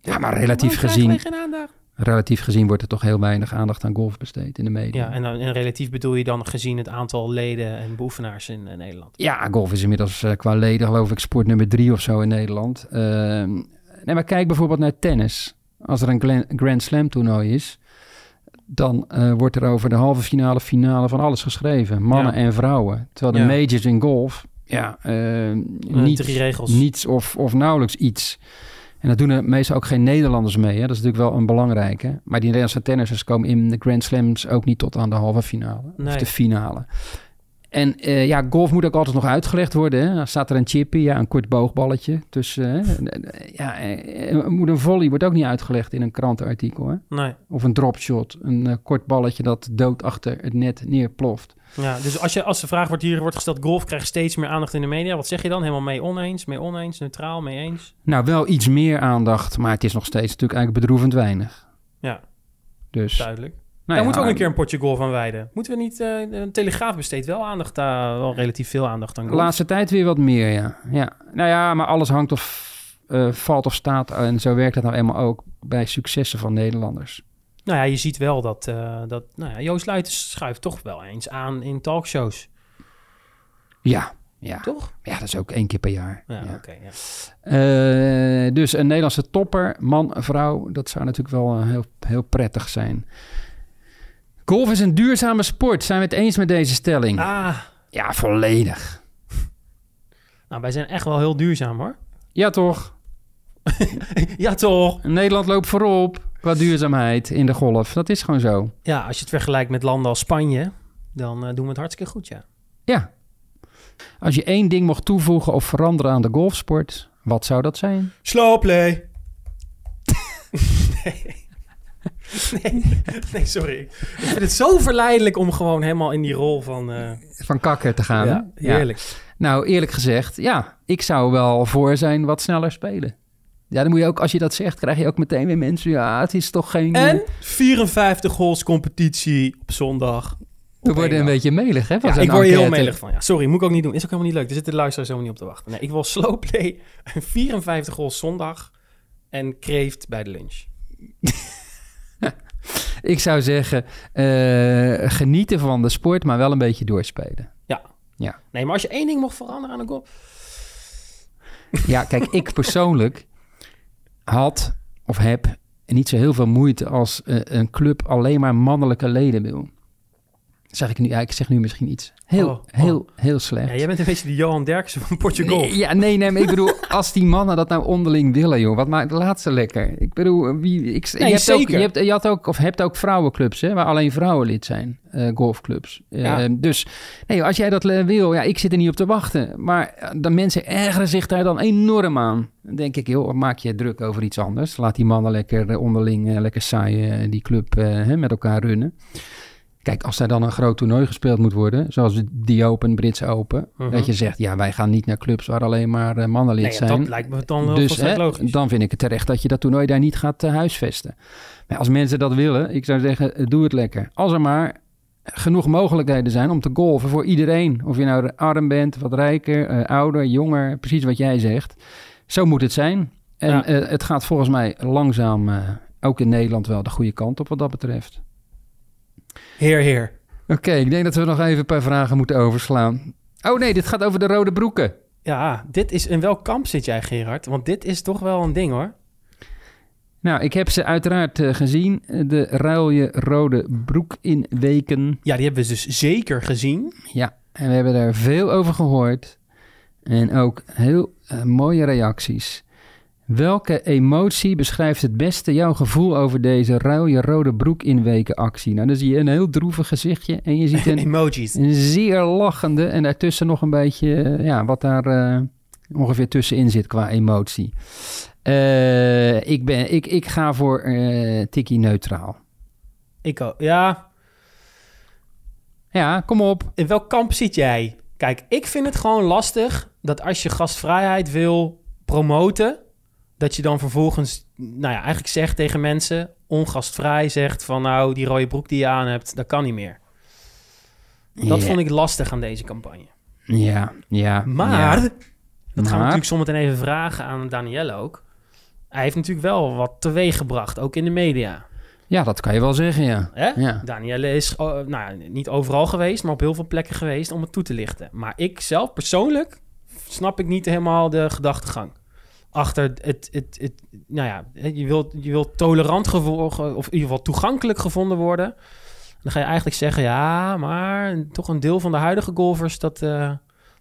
Ja, maar relatief gezien, geen aandacht? Relatief gezien wordt er toch heel weinig aandacht aan golf besteed in de media. Ja, en, dan, en relatief bedoel je dan gezien het aantal leden en beoefenaars in eh, Nederland. Ja, golf is inmiddels eh, qua leden geloof ik sport nummer drie of zo in Nederland. Ehm, nee, maar kijk bijvoorbeeld naar tennis. Als er een Grand Slam toernooi is, dan eh, wordt er over de halve finale, finale van alles geschreven. Mannen Ja. en vrouwen. Terwijl de Ja. majors in golf, ja, eh, Eh, niet, drie regels. niets of, of nauwelijks iets. En dat doen er meestal ook geen Nederlanders mee. Hè? Dat is natuurlijk wel een belangrijke. Maar die Nederlandse tennissers komen in de Grand Slams ook niet tot aan de halve finale. Of de finale. En eh, ja, golf moet ook altijd nog uitgelegd worden. Hè? Dan staat er een chippy, ja, een kort boogballetje? Ja, eh, eh, moet een volley wordt ook niet uitgelegd in een krantenartikel. Hè? Nee. Of een dropshot, een kort balletje dat dood achter het net neerploft. Ja, dus als, je, als de vraag wordt hier wordt gesteld, golf krijgt steeds meer aandacht in de media. Wat zeg je dan? Helemaal mee oneens, mee oneens, neutraal, mee eens? Nou, wel iets meer aandacht, maar het is nog steeds natuurlijk eigenlijk bedroevend weinig. Ja, Dus, duidelijk. Nou Daar ja, moeten we ook een keer een potje golf aan wijden. Moeten we niet... eh een telegraaf besteedt wel aandacht aan, wel relatief veel aandacht aan De laatste tijd weer wat meer, ja. ja. Nou ja, maar alles hangt of eh, valt of staat. En zo werkt het nou eenmaal ook bij successen van Nederlanders. Nou ja, je ziet wel dat, eh, dat nou ja, Joost Luitens schuift toch wel eens aan in talkshows. Ja, ja. Toch? Ja, dat is ook één keer per jaar. Ja, Ja. oké. ja. Eh, dus een Nederlandse topper, man, vrouw, dat zou natuurlijk wel eh, heel, heel prettig zijn. Golf is een duurzame sport. Zijn we het eens met deze stelling? Ah, Ja, volledig. nou wij zijn echt wel heel duurzaam hoor. Ja, toch? ja toch? Nederland loopt voorop qua duurzaamheid in de golf. Dat is gewoon zo. Ja, als je het vergelijkt met landen als Spanje, dan eh, doen we het hartstikke goed, ja. Ja. Als je één ding mocht toevoegen of veranderen aan de golfsport, wat zou dat zijn? Slow play. nee. nee. Nee, sorry. Ik vind het zo verleidelijk om gewoon helemaal in die rol van... eh, Van kakker te gaan. ja, heerlijk. Nou, eerlijk gezegd, ja, ik zou wel voor zijn wat sneller spelen. Ja, dan moet je ook, als je dat zegt, krijg je ook meteen weer mensen. Ja, het is toch geen. En 54 holes competitie op zondag. we worden een dag. beetje melig, hè? Ja, ik word heel melig van. Ja, sorry, moet ik ook niet doen. Is ook helemaal niet leuk. Er zitten de luisteraars helemaal niet op te wachten. Nee, ik wil slow play, 54 holes zondag en kreeft bij de lunch. Ik zou zeggen, eh, genieten van de sport, maar wel een beetje doorspelen. Nee, maar als je één ding mocht veranderen aan de golf... Ja, kijk, ik persoonlijk had of heb niet zo heel veel moeite als eh, een club alleen maar mannelijke leden wil. Zeg ik nu, ja, ik zeg nu misschien iets heel, Oh, oh. heel, heel slecht. Ja, jij bent een beetje de Johan Derksen van Portugal. Nee, ja, nee, nee, maar ik bedoel, als die mannen dat nou onderling willen, joh, wat maakt laat ze lekker. Ik bedoel, wie, ik, Nee, je, hebt ook, je, hebt, je had ook, of hebt ook vrouwenclubs, hè, waar alleen vrouwen lid zijn, eh, golfclubs. Eh, Ja. dus, nee, als jij dat eh, wil, ja, ik zit er niet op te wachten. Maar de mensen ergeren zich daar dan enorm aan. Dan denk ik, joh, maak je druk over iets anders. Laat die mannen lekker onderling, lekker saai eh, die club hè, met elkaar runnen. Kijk, als er dan een groot toernooi gespeeld moet worden, zoals die Open, Britse Open, Mhm. dat je zegt, ja, wij gaan niet naar clubs waar alleen maar eh, mannen lid Nee, ja, zijn. dat lijkt me dan wel dus hè, logisch. dan vind ik het terecht dat je dat toernooi daar niet gaat eh, huisvesten. Maar als mensen dat willen, ik zou zeggen, eh, doe het lekker. Als er maar genoeg mogelijkheden zijn om te golven voor iedereen. Of je nou arm bent, wat rijker, ouder, jonger, precies wat jij zegt. Zo moet het zijn. En Ja. het gaat volgens mij langzaam, ook in Nederland, wel de goede kant op wat dat betreft. Heer, heer. Oké, ik denk dat we nog even een paar vragen moeten overslaan. Oh nee, dit gaat over de rode broeken. Ja, dit is... In welk kamp zit jij, Gerard? Want dit is toch wel een ding, hoor. Nou, ik heb ze uiteraard eh, gezien. De ruilje rode broek in weken. Ja, die hebben we dus zeker gezien. Ja, en we hebben daar veel over gehoord. En ook heel eh, mooie reacties. Welke emotie beschrijft het beste jouw gevoel over deze ruilje rode broek in weken actie? Nou, dan zie je een heel droevig gezichtje en je ziet een, Emojis. een zeer lachende en daartussen nog een beetje, eh, ja, wat daar eh, ongeveer tussenin zit qua emotie. Eh, ik, ben, ik, ik ga voor eh tikkie neutraal. Ik ook. Ja, Ja, kom op. in welk kamp zit jij? Kijk, ik vind het gewoon lastig dat als je gastvrijheid wil promoten, dat je dan vervolgens, nou ja, eigenlijk zegt tegen mensen, ongastvrij zegt van nou, die rode broek die je aan hebt, dat kan niet meer. Dat vond ik lastig aan deze campagne. Ja, ja. Maar, ja. dat gaan we natuurlijk zometeen even vragen aan Danielle ook. Hij heeft natuurlijk wel wat teweeg gebracht, ook in de media. Ja, dat kan je wel zeggen, ja. Hè? Ja. Danielle is oh, nou, niet overal geweest, maar op heel veel plekken geweest om het toe te lichten. Maar ik zelf persoonlijk snap ik niet helemaal de gedachtegang. Achter het, het, het, nou ja, je wilt, je wilt tolerant gevolgen, of in ieder geval toegankelijk gevonden worden. Dan ga je eigenlijk zeggen, ja, maar toch een deel van de huidige golfers, dat, eh,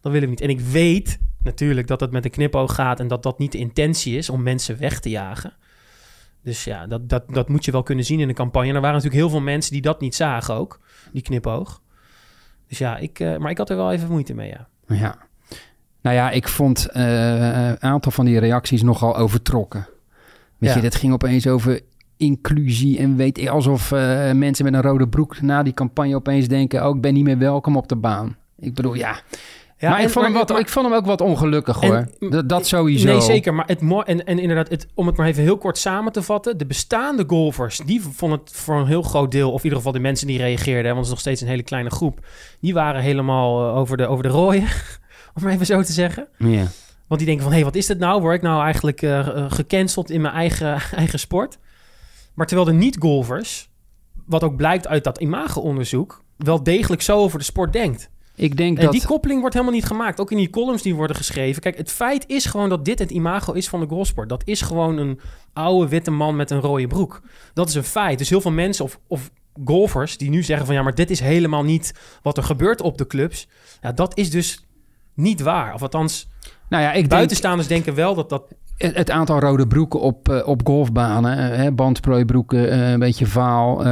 dat willen we niet. En ik weet natuurlijk dat het met een knipoog gaat en dat dat niet de intentie is om mensen weg te jagen. Dus ja, dat, dat, dat moet je wel kunnen zien in de campagne. Er waren natuurlijk heel veel mensen die dat niet zagen ook, die knipoog. Dus ja, ik, eh, maar ik had er wel even moeite mee, ja. Ja. Nou ja, ik vond eh, een aantal van die reacties nogal overtrokken. Weet Ja. je, dat ging opeens over inclusie en weet ik, alsof eh, mensen met een rode broek na die campagne opeens denken, oh, ik ben niet meer welkom op de baan. Ik bedoel, ja. ja maar, ik, vond hem wat, maar- ik vond hem ook wat ongelukkig, En- hoor. dat, dat sowieso. Nee, zeker. Maar het mooi en, en inderdaad, het, om het maar even heel kort samen te vatten, de bestaande golfers, die vonden het voor een heel groot deel, of in ieder geval de mensen die reageerden, want het is nog steeds een hele kleine groep, die waren helemaal eh, over de, over de rooien, om maar even zo te zeggen. Ja. Want die denken van, hé, hey, wat is dit nou? Word ik nou eigenlijk eh, eh, gecanceld in mijn eigen, eigen sport? Maar terwijl de niet-golfers, wat ook blijkt uit dat imago-onderzoek, wel degelijk zo over de sport denkt. Ik denk En dat... die koppeling wordt helemaal niet gemaakt. Ook in die columns die worden geschreven. Kijk, het feit is gewoon dat dit het imago is van de golfsport. Dat is gewoon een oude witte man met een rode broek. Dat is een feit. Dus heel veel mensen of, of golfers die nu zeggen van... ja, maar dit is helemaal niet wat er gebeurt op de clubs. Ja, dat is dus niet waar. Of althans, nou ja, ik denk, buitenstaanders denken wel dat dat... het, het aantal rode broeken op, eh, op golfbanen, eh, hè, eh, een beetje vaal,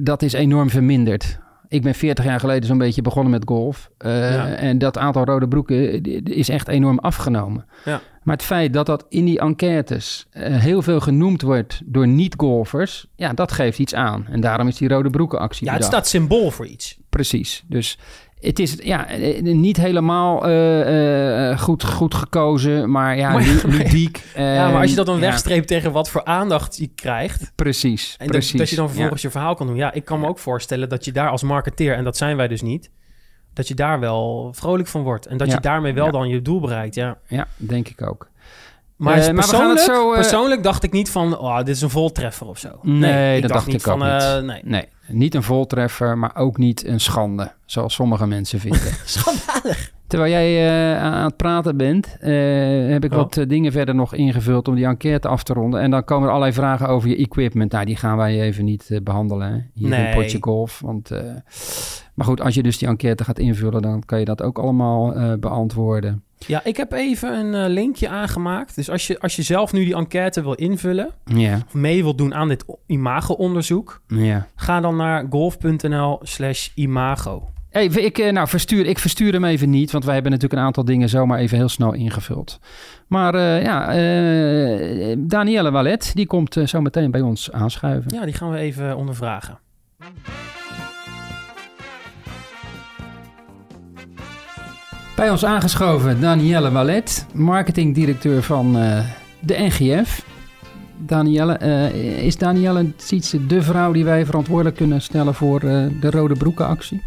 dat is enorm verminderd. Ik ben 40 jaar geleden zo'n beetje begonnen met golf. Ja. En dat aantal rode broeken is echt enorm afgenomen. Ja. Maar het feit dat dat in die enquêtes heel veel genoemd wordt door niet-golfers, ja, dat geeft iets aan. En daarom is die rode broekenactie Ja, het bedacht. staat symbool voor iets. Precies. Dus het is ja, eh, niet helemaal eh, eh, goed, goed gekozen, maar ja, ludiek. ja, maar als je dat dan ja, wegstreept tegen wat voor aandacht je krijgt... Precies, En precies. dat je dan ja. vervolgens je verhaal kan doen. Ja, ik kan me ook voorstellen dat je daar als marketeer, en dat zijn wij dus niet, dat je daar wel vrolijk van wordt. En dat je daarmee wel dan je doel bereikt. Ja, Ja, denk ik ook. Maar, Eh, maar we gaan persoonlijk, het zo, eh, persoonlijk dacht ik niet van, oh, dit is een voltreffer of zo. Nee, dat dacht ik ook van, eh, niet. nee. Nee, niet een voltreffer, maar ook niet een schande, zoals sommige mensen vinden. Schandalig. Terwijl jij eh, aan het praten bent, eh, heb ik wat eh, dingen verder nog ingevuld om die enquête af te ronden. En dan komen er allerlei vragen over je equipment. Nou, die gaan wij even niet eh, behandelen hè, hier in. Potje Golf. Want, eh, maar goed, als je dus die enquête gaat invullen, dan kan je dat ook allemaal eh, beantwoorden. Ja, ik heb even een eh, linkje aangemaakt. Dus als je, als je zelf nu die enquête wil invullen... Of mee wilt doen aan dit imago-onderzoek... ga dan naar golf.nl slash imago. Hey, ik, eh, nou, verstuur, ik verstuur hem even niet, want wij hebben natuurlijk een aantal dingen zomaar even heel snel ingevuld. Maar eh, ja, eh, Danielle Wallet, die komt zo meteen bij ons aanschuiven. Ja, die gaan we even ondervragen. Bij ons aangeschoven Danielle Wallet, marketingdirecteur van eh, de NGF. Danielle, eh, is Danielle Sietse de vrouw die wij verantwoordelijk kunnen stellen voor eh, de Rode Broekenactie?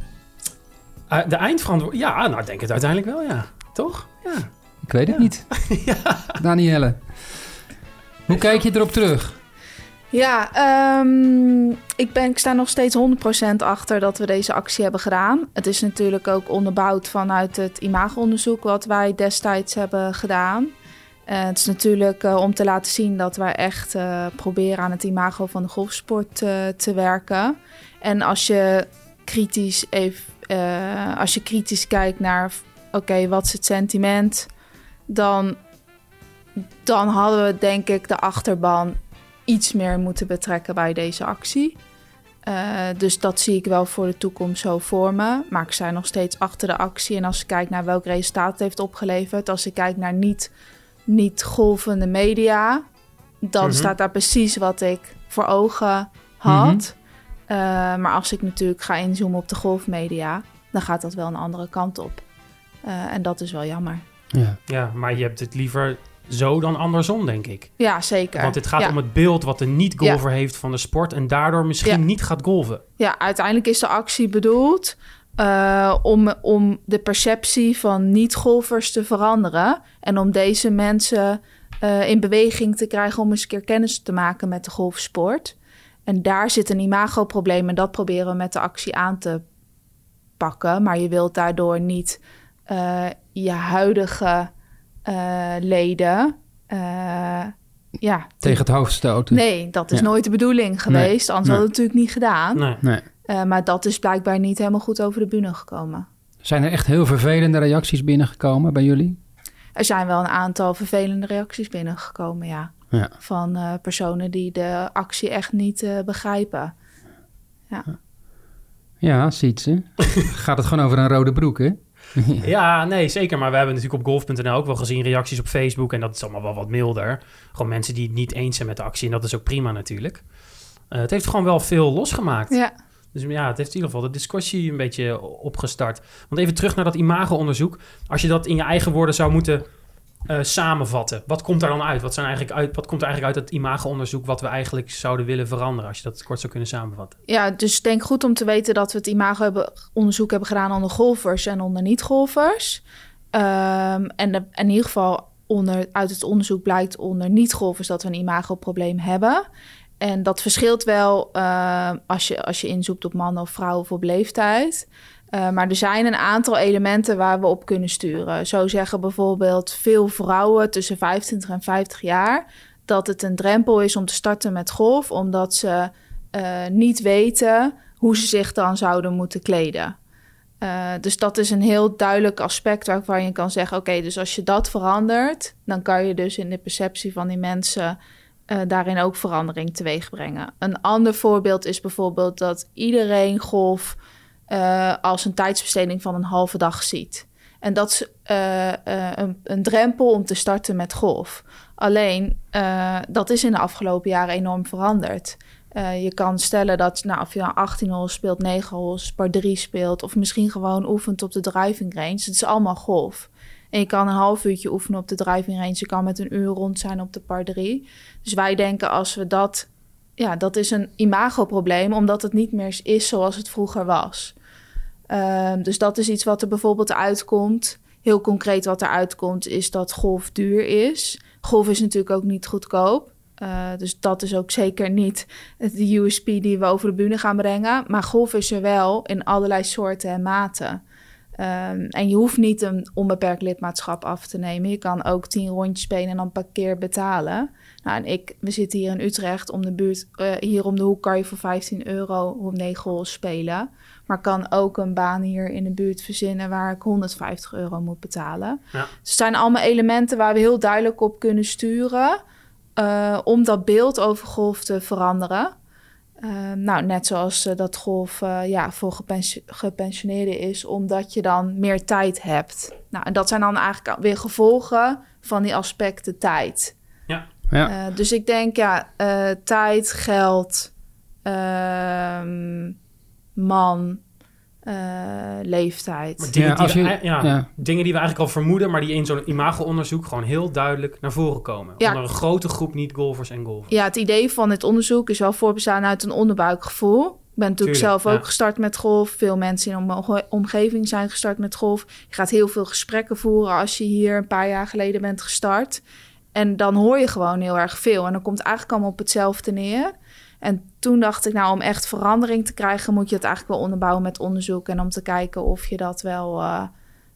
Eh, de eindverantwoord... Ja, nou, ik denk het uiteindelijk wel, ja. Toch? Ja. Ik weet het Ja. niet. Danielle, hoe kijk je erop terug? Ja, ehm, ik, ben, ik sta nog steeds 100% achter dat we deze actie hebben gedaan. Het is natuurlijk ook onderbouwd vanuit het imago-onderzoek wat wij destijds hebben gedaan. Eh, het is natuurlijk eh, om te laten zien dat wij echt eh, proberen aan het imago van de golfsport te werken. En als je kritisch, even, als je kritisch kijkt naar, oké, wat is het sentiment? Dan, dan hadden we denk ik de achterban iets meer moeten betrekken bij deze actie. Eh, dus dat zie ik wel voor de toekomst zo voor me. Maar ik sta nog steeds achter de actie. En als ik kijk naar welk resultaat het heeft opgeleverd, als ik kijk naar niet, niet golvende media, dan Mhm. staat daar precies wat ik voor ogen had. Eh, maar als ik natuurlijk ga inzoomen op de golfmedia, dan gaat dat wel een andere kant op. Eh, en dat is wel jammer. Ja. Ja, maar je hebt het liever zo dan andersom, denk ik. Ja, zeker. Want het gaat ja. om het beeld wat de niet-golfer heeft van de sport... en daardoor misschien Ja. niet gaat golven. Ja, uiteindelijk is de actie bedoeld eh, om, om de perceptie van niet-golfers te veranderen. En om deze mensen eh, in beweging te krijgen om eens een keer kennis te maken met de golfsport. En daar zit een imagoprobleem en dat proberen we met de actie aan te pakken. Maar je wilt daardoor niet eh, je huidige eh, leden. eh, ja, Tegen het hoofd stoten. Nee, dat is Ja. nooit de bedoeling geweest. Anders nee. hadden we het natuurlijk niet gedaan. Nee. Nee. Eh, maar dat is blijkbaar niet helemaal goed over de bühne gekomen. Zijn er echt heel vervelende reacties binnengekomen bij jullie? Er zijn wel een aantal vervelende reacties binnengekomen, ja. Ja. Van eh, personen die de actie echt niet eh, begrijpen. Ja, ziet ze. Gaat het gewoon over een rode broek, hè? Ja, nee, zeker. Maar we hebben natuurlijk op golf.nl ook wel gezien reacties op Facebook. En dat is allemaal wel wat milder. Gewoon mensen die het niet eens zijn met de actie. En dat is ook prima natuurlijk. Eh, het heeft gewoon wel veel losgemaakt. Ja, Dus ja, het heeft in ieder geval de discussie een beetje opgestart. Want even terug naar dat imago-onderzoek. Als je dat in je eigen woorden zou moeten eh, samenvatten. Wat komt daar dan uit? Wat, zijn eigenlijk uit? wat komt er eigenlijk uit het imago-onderzoek... wat we eigenlijk zouden willen veranderen? Als je dat kort zou kunnen samenvatten. ja, dus denk goed om te weten dat we het imago-onderzoek hebben gedaan onder golfers en onder niet-golfers. Ehm, en, in ieder geval onder, uit het onderzoek blijkt onder niet-golfers dat we een imagoprobleem hebben. En dat verschilt wel eh, als, je, als je inzoekt op mannen of vrouwen of op leeftijd. Eh, maar er zijn een aantal elementen waar we op kunnen sturen. Zo zeggen bijvoorbeeld veel vrouwen tussen 25 en 50 jaar dat het een drempel is om te starten met golf, omdat ze eh, niet weten hoe ze zich dan zouden moeten kleden. Eh, dus dat is een heel duidelijk aspect waarvan je kan zeggen: oké, dus als je dat verandert, dan kan je dus in de perceptie van die mensen daarin ook verandering teweeg brengen. Een ander voorbeeld is bijvoorbeeld dat iedereen golf eh, als een tijdsbesteding van een halve dag ziet. En dat is eh, eh, een, een drempel om te starten met golf. Alleen, dat is in de afgelopen jaren enorm veranderd. Je kan stellen dat nou, of je nou 18 holes speelt, 9 holes, par 3 speelt... of misschien gewoon oefent op de driving range. Het is allemaal golf. En je kan een half uurtje oefenen op de driving range. Je kan met een uur rond zijn op de par 3. Dus wij denken als we dat... Ja, dat is een imagoprobleem, omdat het niet meer is zoals het vroeger was. Ehm, dus dat is iets wat er bijvoorbeeld uitkomt. heel concreet wat eruit komt, is dat golf duur is. Golf is natuurlijk ook niet goedkoop. Uh, dus dat is ook zeker niet de USP die we over de bühne gaan brengen. Maar golf is er wel in allerlei soorten en maten. Um, en je hoeft niet een onbeperkt lidmaatschap af te nemen. Je kan ook tien rondjes spelen en dan per keer betalen. Nou, en ik, we zitten hier in Utrecht om de buurt. Uh, hier om de hoek kan je voor 15 euro om 9 holes spelen. Maar kan ook een baan hier in de buurt verzinnen waar ik 150 euro moet betalen. Ja. Dus het zijn allemaal elementen waar we heel duidelijk op kunnen sturen. Uh, om dat beeld over golf te veranderen. Uh, nou, net zoals uh, dat golf ja, voor gepension gepensioneerden is, omdat je dan meer tijd hebt. Nou, en dat zijn dan eigenlijk weer gevolgen van die aspecten tijd. Ja. Ja. dus ik denk, ja, tijd, geld, ehm, man, leeftijd. Maar dingen, Ja, die als we, je- ja, ja. dingen die we eigenlijk al vermoeden, maar die in zo'n imago-onderzoek gewoon heel duidelijk naar voren komen. Ja. Onder een grote groep niet-golfers en golfers. Ja, het idee van het onderzoek is wel voorbestaan uit een onderbuikgevoel. Ik ben natuurlijk Tuurlijk, zelf ook ja. gestart met golf. Veel mensen in mijn omge- omgeving zijn gestart met golf. Je gaat heel veel gesprekken voeren als je hier een paar jaar geleden bent gestart. En dan hoor je gewoon heel erg veel. En dan komt het eigenlijk allemaal op hetzelfde neer. En toen dacht ik, nou, om echt verandering te krijgen, moet je het eigenlijk wel onderbouwen met onderzoek. En om te kijken of je dat wel, eh,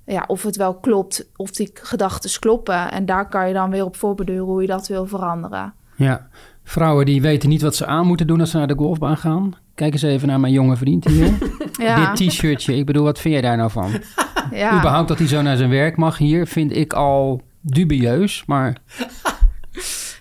ja, of het wel klopt, of die gedachten kloppen. En daar kan je dan weer op voorbeduren hoe je dat wil veranderen. Ja, vrouwen die weten niet wat ze aan moeten doen als ze naar de golfbaan gaan. Kijk eens even naar mijn jonge vriend hier. Ja, Dit t-shirtje, ik bedoel, wat vind jij daar nou van? ja. Überhaupt dat hij zo naar zijn werk mag hier, vind ik al dubieus. Maar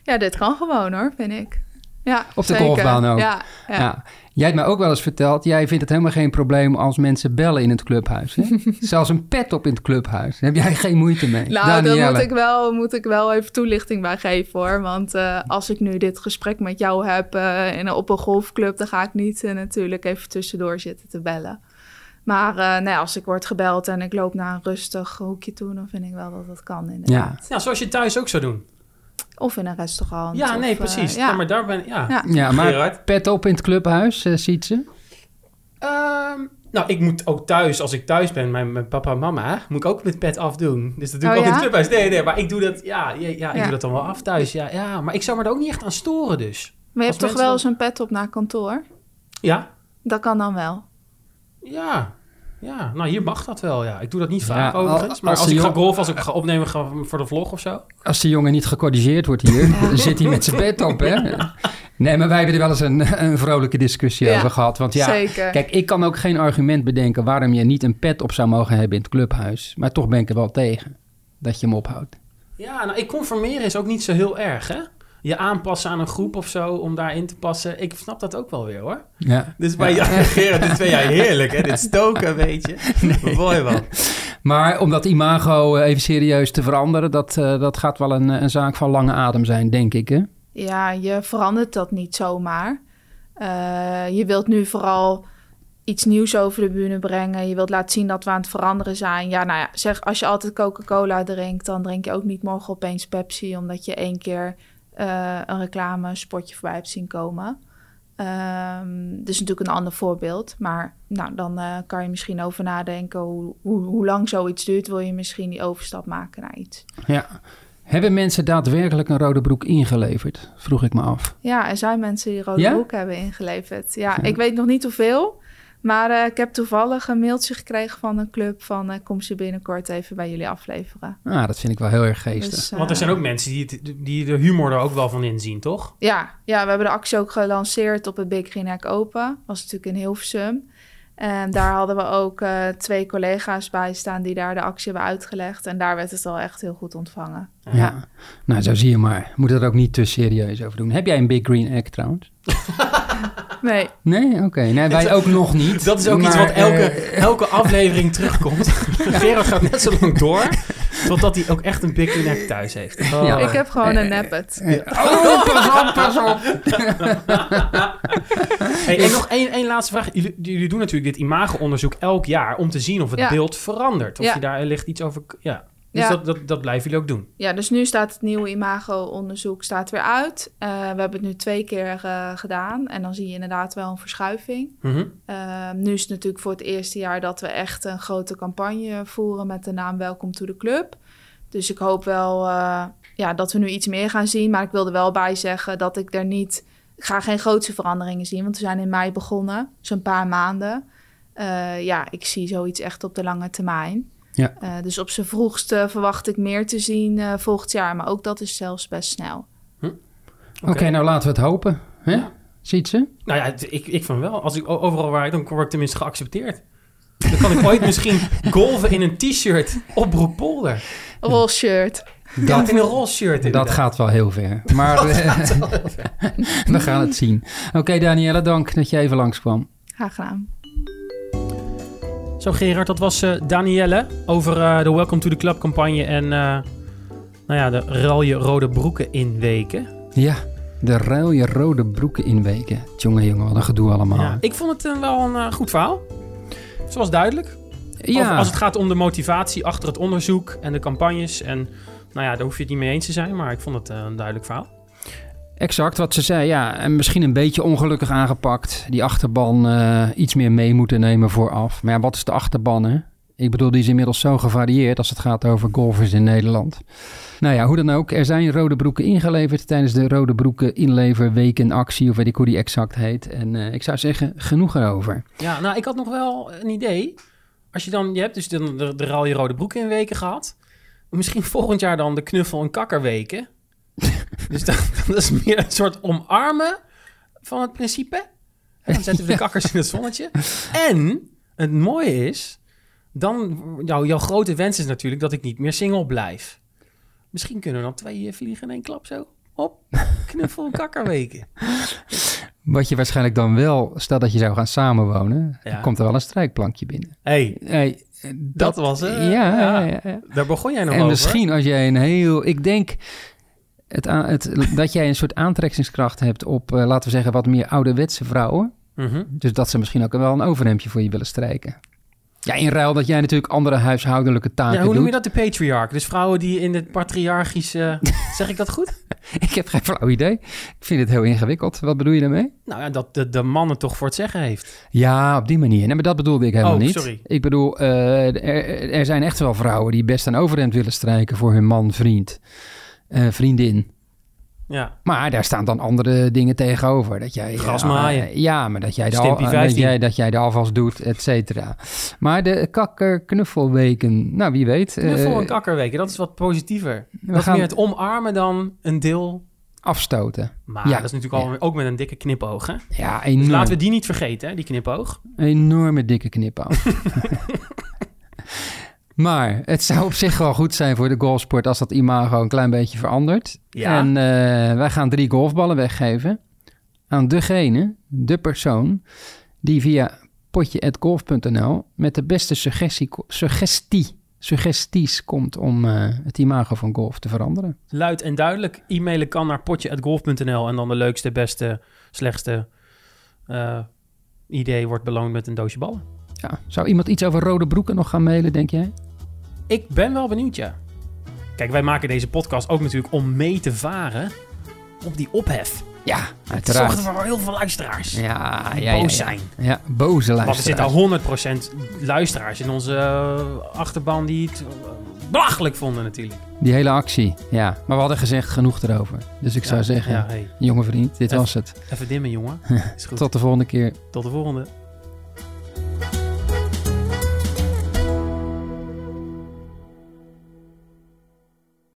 Ja, dit kan gewoon hoor, vind ik. Ja, Op de zeker. golfbaan ook. Ja, ja. ja. jij hebt mij ook wel eens verteld, jij vindt het helemaal geen probleem als mensen bellen in het clubhuis. Hè? Zelfs een pet op in het clubhuis. Daar heb jij geen moeite mee. Nou, daar Danielle. moet ik, wel, moet ik wel even toelichting bij geven hoor. Want eh, als ik nu dit gesprek met jou heb eh, in, op een golfclub, dan ga ik niet eh, natuurlijk even tussendoor zitten te bellen. Maar eh, nee, als ik word gebeld en ik loop naar een rustig hoekje toe, dan vind ik wel dat dat kan inderdaad. Ja, zoals je thuis ook zou doen. Of in een restaurant. Ja, of, nee, eh, precies. ja. Ja, maar daar ben ja. Ja. Ja, maar Gerard? pet op in het clubhuis, eh, ziet ze. Ehm, nou, ik moet ook thuis, als ik thuis ben, mijn, mijn papa en mama, moet ik ook met pet afdoen. Dus dat doe ik Oh, ook in het clubhuis. Nee, nee, maar ik doe dat, ja, ja, ja, ik Ja. doe dat dan wel af thuis. Ja, ja, maar ik zou me er ook niet echt aan storen dus. Maar je Als hebt toch wel eens een pet op naar kantoor? Ja, Dat kan dan wel. ja. Ja, nou hier mag dat wel, ja. Ik doe dat niet vaak overigens. Maar als ik ga golfen, als ik ga opnemen ga voor de vlog of zo. Als de jongen niet gecorrigeerd wordt hier, dan zit hij met zijn pet op, hè? Nee, maar wij hebben er wel eens een, een vrolijke discussie Ja, over gehad. Want ja, Zeker. kijk, ik kan ook geen argument bedenken waarom je niet een pet op zou mogen hebben in het clubhuis. Maar toch ben ik er wel tegen dat je hem ophoudt. Ja, nou, ik conformeren is ook niet zo heel erg, hè? Je aanpassen aan een groep of zo om daarin te passen. Ik snap dat ook wel weer, hoor. Ja. Dus bij jou, Gerard, dit ben jij heerlijk, hè? Dit stoken, weet je. Mooi, man. Maar om dat imago eh, even serieus te veranderen, dat, eh, dat gaat wel een, een zaak van lange adem zijn, denk ik. Hè? Ja, je verandert dat niet zomaar. Eh, je wilt nu vooral iets nieuws over de bühne brengen. Je wilt laten zien dat we aan het veranderen zijn. Ja, nou ja, zeg, als je altijd Coca-Cola drinkt, dan drink je ook niet morgen opeens Pepsi, omdat je één keer eh, een reclame spotje voorbij hebt zien komen. Dus natuurlijk een ander voorbeeld. Maar nou, dan eh, kan je misschien over nadenken hoe, hoe, hoe lang zoiets duurt. Wil je misschien die overstap maken naar iets? Ja. Hebben mensen daadwerkelijk een rode broek ingeleverd? Vroeg ik me af. Ja, er zijn mensen die rode Ja? broek hebben ingeleverd. Ja, Ja. ik weet nog niet hoeveel. Maar eh, ik heb toevallig een mailtje gekregen van een club van... eh, kom ze binnenkort even bij jullie afleveren. Ah, dat vind ik wel heel erg geestig. Dus, eh, Want er zijn ook mensen die, het, die de humor er ook wel van inzien, toch? Ja, ja, we hebben de actie ook gelanceerd op het Big Green Hack Open. was natuurlijk in Hilversum. En daar hadden we ook eh, twee collega's bij staan... die daar de actie hebben uitgelegd. En daar werd het al echt heel goed ontvangen. ja. Nou, zo zie je maar. Moet er ook niet te serieus over doen. Heb jij een Big Green Egg trouwens? Nee, Nee? Oké. Nee, wij ook nog niet. Dat is ook iets wat elke, eh, elke aflevering terugkomt. Gerard gaat net zo lang door, totdat hij ook echt een big neck thuis heeft. Oh. Ja. ik heb gewoon een Eh, nappet. Oh, pas op, pas op. Hey, en nog één, één laatste vraag. Jullie, jullie doen natuurlijk dit imago-onderzoek elk jaar om te zien of het Ja. beeld verandert. Of Ja. je daar ligt iets over... Ja. Dus Ja. dat, dat, dat blijven jullie ook doen. Ja, dus nu staat het nieuwe imago-onderzoek staat weer uit. Eh, we hebben het nu twee keer eh, gedaan en dan zie je inderdaad wel een verschuiving. Mhm. Eh, nu is het natuurlijk voor het eerste jaar dat we echt een grote campagne voeren met de naam Welcome to the Club. Dus ik hoop wel eh, ja, dat we nu iets meer gaan zien. Maar ik wilde wel bij zeggen dat ik er niet... Ik ga geen grootse veranderingen zien, want we zijn in mei begonnen. Dus een paar maanden. Ja, ik zie zoiets echt op de lange termijn. Ja. Eh, dus op zijn vroegste verwacht ik meer te zien eh, volgend jaar. Maar ook dat is zelfs best snel. Oké, nou laten we het hopen. Hè? Ja. Ziet ze? Nou ja, ik, ik van wel. Als ik overal waar ik, dan word ik tenminste geaccepteerd. Dan kan ik ooit misschien golven in een t-shirt op Broekpolder. Roze shirt. Ja, in een roze shirt Dat gaat wel heel ver. Maar eh, we gaan het zien. Oké, Danielle, dank dat je even langskwam. Graag gedaan. Zo Gerard, dat was eh, Danielle over eh, de Welcome to the Club campagne en eh, nou ja, de ralje rode broeken inweken. Ja, de ruil je rode broeken inweken. Jongen, jongen, wat een gedoe allemaal. Ja, ik vond het wel een goed verhaal. Was duidelijk. Ja, Over- als het gaat om de motivatie achter het onderzoek en de campagnes. En nou ja, daar hoef je het niet mee eens te zijn, maar ik vond het een duidelijk verhaal. Exact wat ze zei. Ja, en misschien een beetje ongelukkig aangepakt. Die achterban eh, iets meer mee moeten nemen vooraf. Maar ja, wat is de achterban, hè? Ik bedoel, die is inmiddels zo gevarieerd als het gaat over golfers in Nederland. Nou ja, hoe dan ook. Er zijn rode broeken ingeleverd tijdens de rode broeken inleverweek in actie. Of weet ik hoe die exact heet. En eh, ik zou zeggen, genoeg erover. Ja, nou, ik had nog wel een idee. Als je dan, je hebt dus de, de, de rode broeken in weken gehad. Misschien volgend jaar dan de knuffel- en kakkerweken. dus dat, dat is meer een soort omarmen van het principe. En dan zetten we de kakkers in het zonnetje. En het mooie is, dan, jou, jouw grote wens is natuurlijk dat ik niet meer single blijf. Misschien kunnen we dan twee eh, vliegen in één klap zo. Op, knuffel- en kakkerweken. Wat je waarschijnlijk dan wel, stel dat je zou gaan samenwonen, Ja. dan komt er wel een strijkplankje binnen. hey, Hey, dat, was het. ja, ja, ja, ja. Daar begon jij nog En over. misschien als jij een heel... Ik denk het, het, dat jij een soort aantrekkingskracht hebt op, eh, laten we zeggen, wat meer ouderwetse vrouwen. Mhm. Dus dat ze misschien ook wel een overhemdje voor je willen strijken. Ja, in ruil dat jij natuurlijk andere huishoudelijke taken Ja, hoe noem je doet. dat? De patriarch. Dus vrouwen die in het patriarchische... zeg ik dat goed? Ik heb geen flauw idee. Ik vind het heel ingewikkeld. Wat bedoel je daarmee? Nou ja, dat de, de mannen toch voor het zeggen heeft. Ja, op die manier. Nee, maar dat bedoelde ik helemaal Oh, niet. sorry. Ik bedoel, eh, er, er zijn echt wel vrouwen die best een overhemd willen strijken voor hun man, vriend, eh, vriendin. Ja. Maar daar staan dan andere dingen tegenover. Dat jij, Gras eh, maaien. eh, ja, maar dat jij, de, al, dat, 15. jij, dat jij de afwas doet, et cetera. Maar de kakker-knuffelweken, nou wie weet. Knuffel en kakkerweken, dat is wat positiever. we dat gaan meer het omarmen dan een deel. afstoten. Maar Ja. dat is natuurlijk al, ook met een dikke knipoog, hè? Ja, Dus enorm, laten we die niet vergeten, hè, die knipoog. enorme dikke knipoog. maar het zou op zich wel goed zijn voor de golfsport als dat imago een klein beetje verandert. Ja. En eh, wij gaan drie golfballen weggeven aan degene, de persoon, die via potje.golf.nl met de beste suggestie, suggestie, suggesties komt om eh, het imago van golf te veranderen. Luid en duidelijk. E-mailen kan naar potje.golf.nl en dan de leukste, beste, slechtste eh, idee wordt beloond met een doosje ballen. Ja, zou iemand iets over rode broeken nog gaan mailen, denk jij? Ik ben wel benieuwd, ja. Kijk, wij maken deze podcast ook natuurlijk om mee te varen op die ophef. Ja, Het uiteraard. zorgt voor heel veel luisteraars. Ja, die ja, ja, boos ja. zijn. Ja, boze Want er luisteraars. zitten al 100% luisteraars in onze eh, achterban die het eh, belachelijk vonden natuurlijk. Die hele actie, ja. Maar we hadden gezegd genoeg erover. Dus ik zou zeggen, hey, jonge vriend, dit was het. even dimmen jongen. Is goed. Tot de volgende keer. Tot de volgende.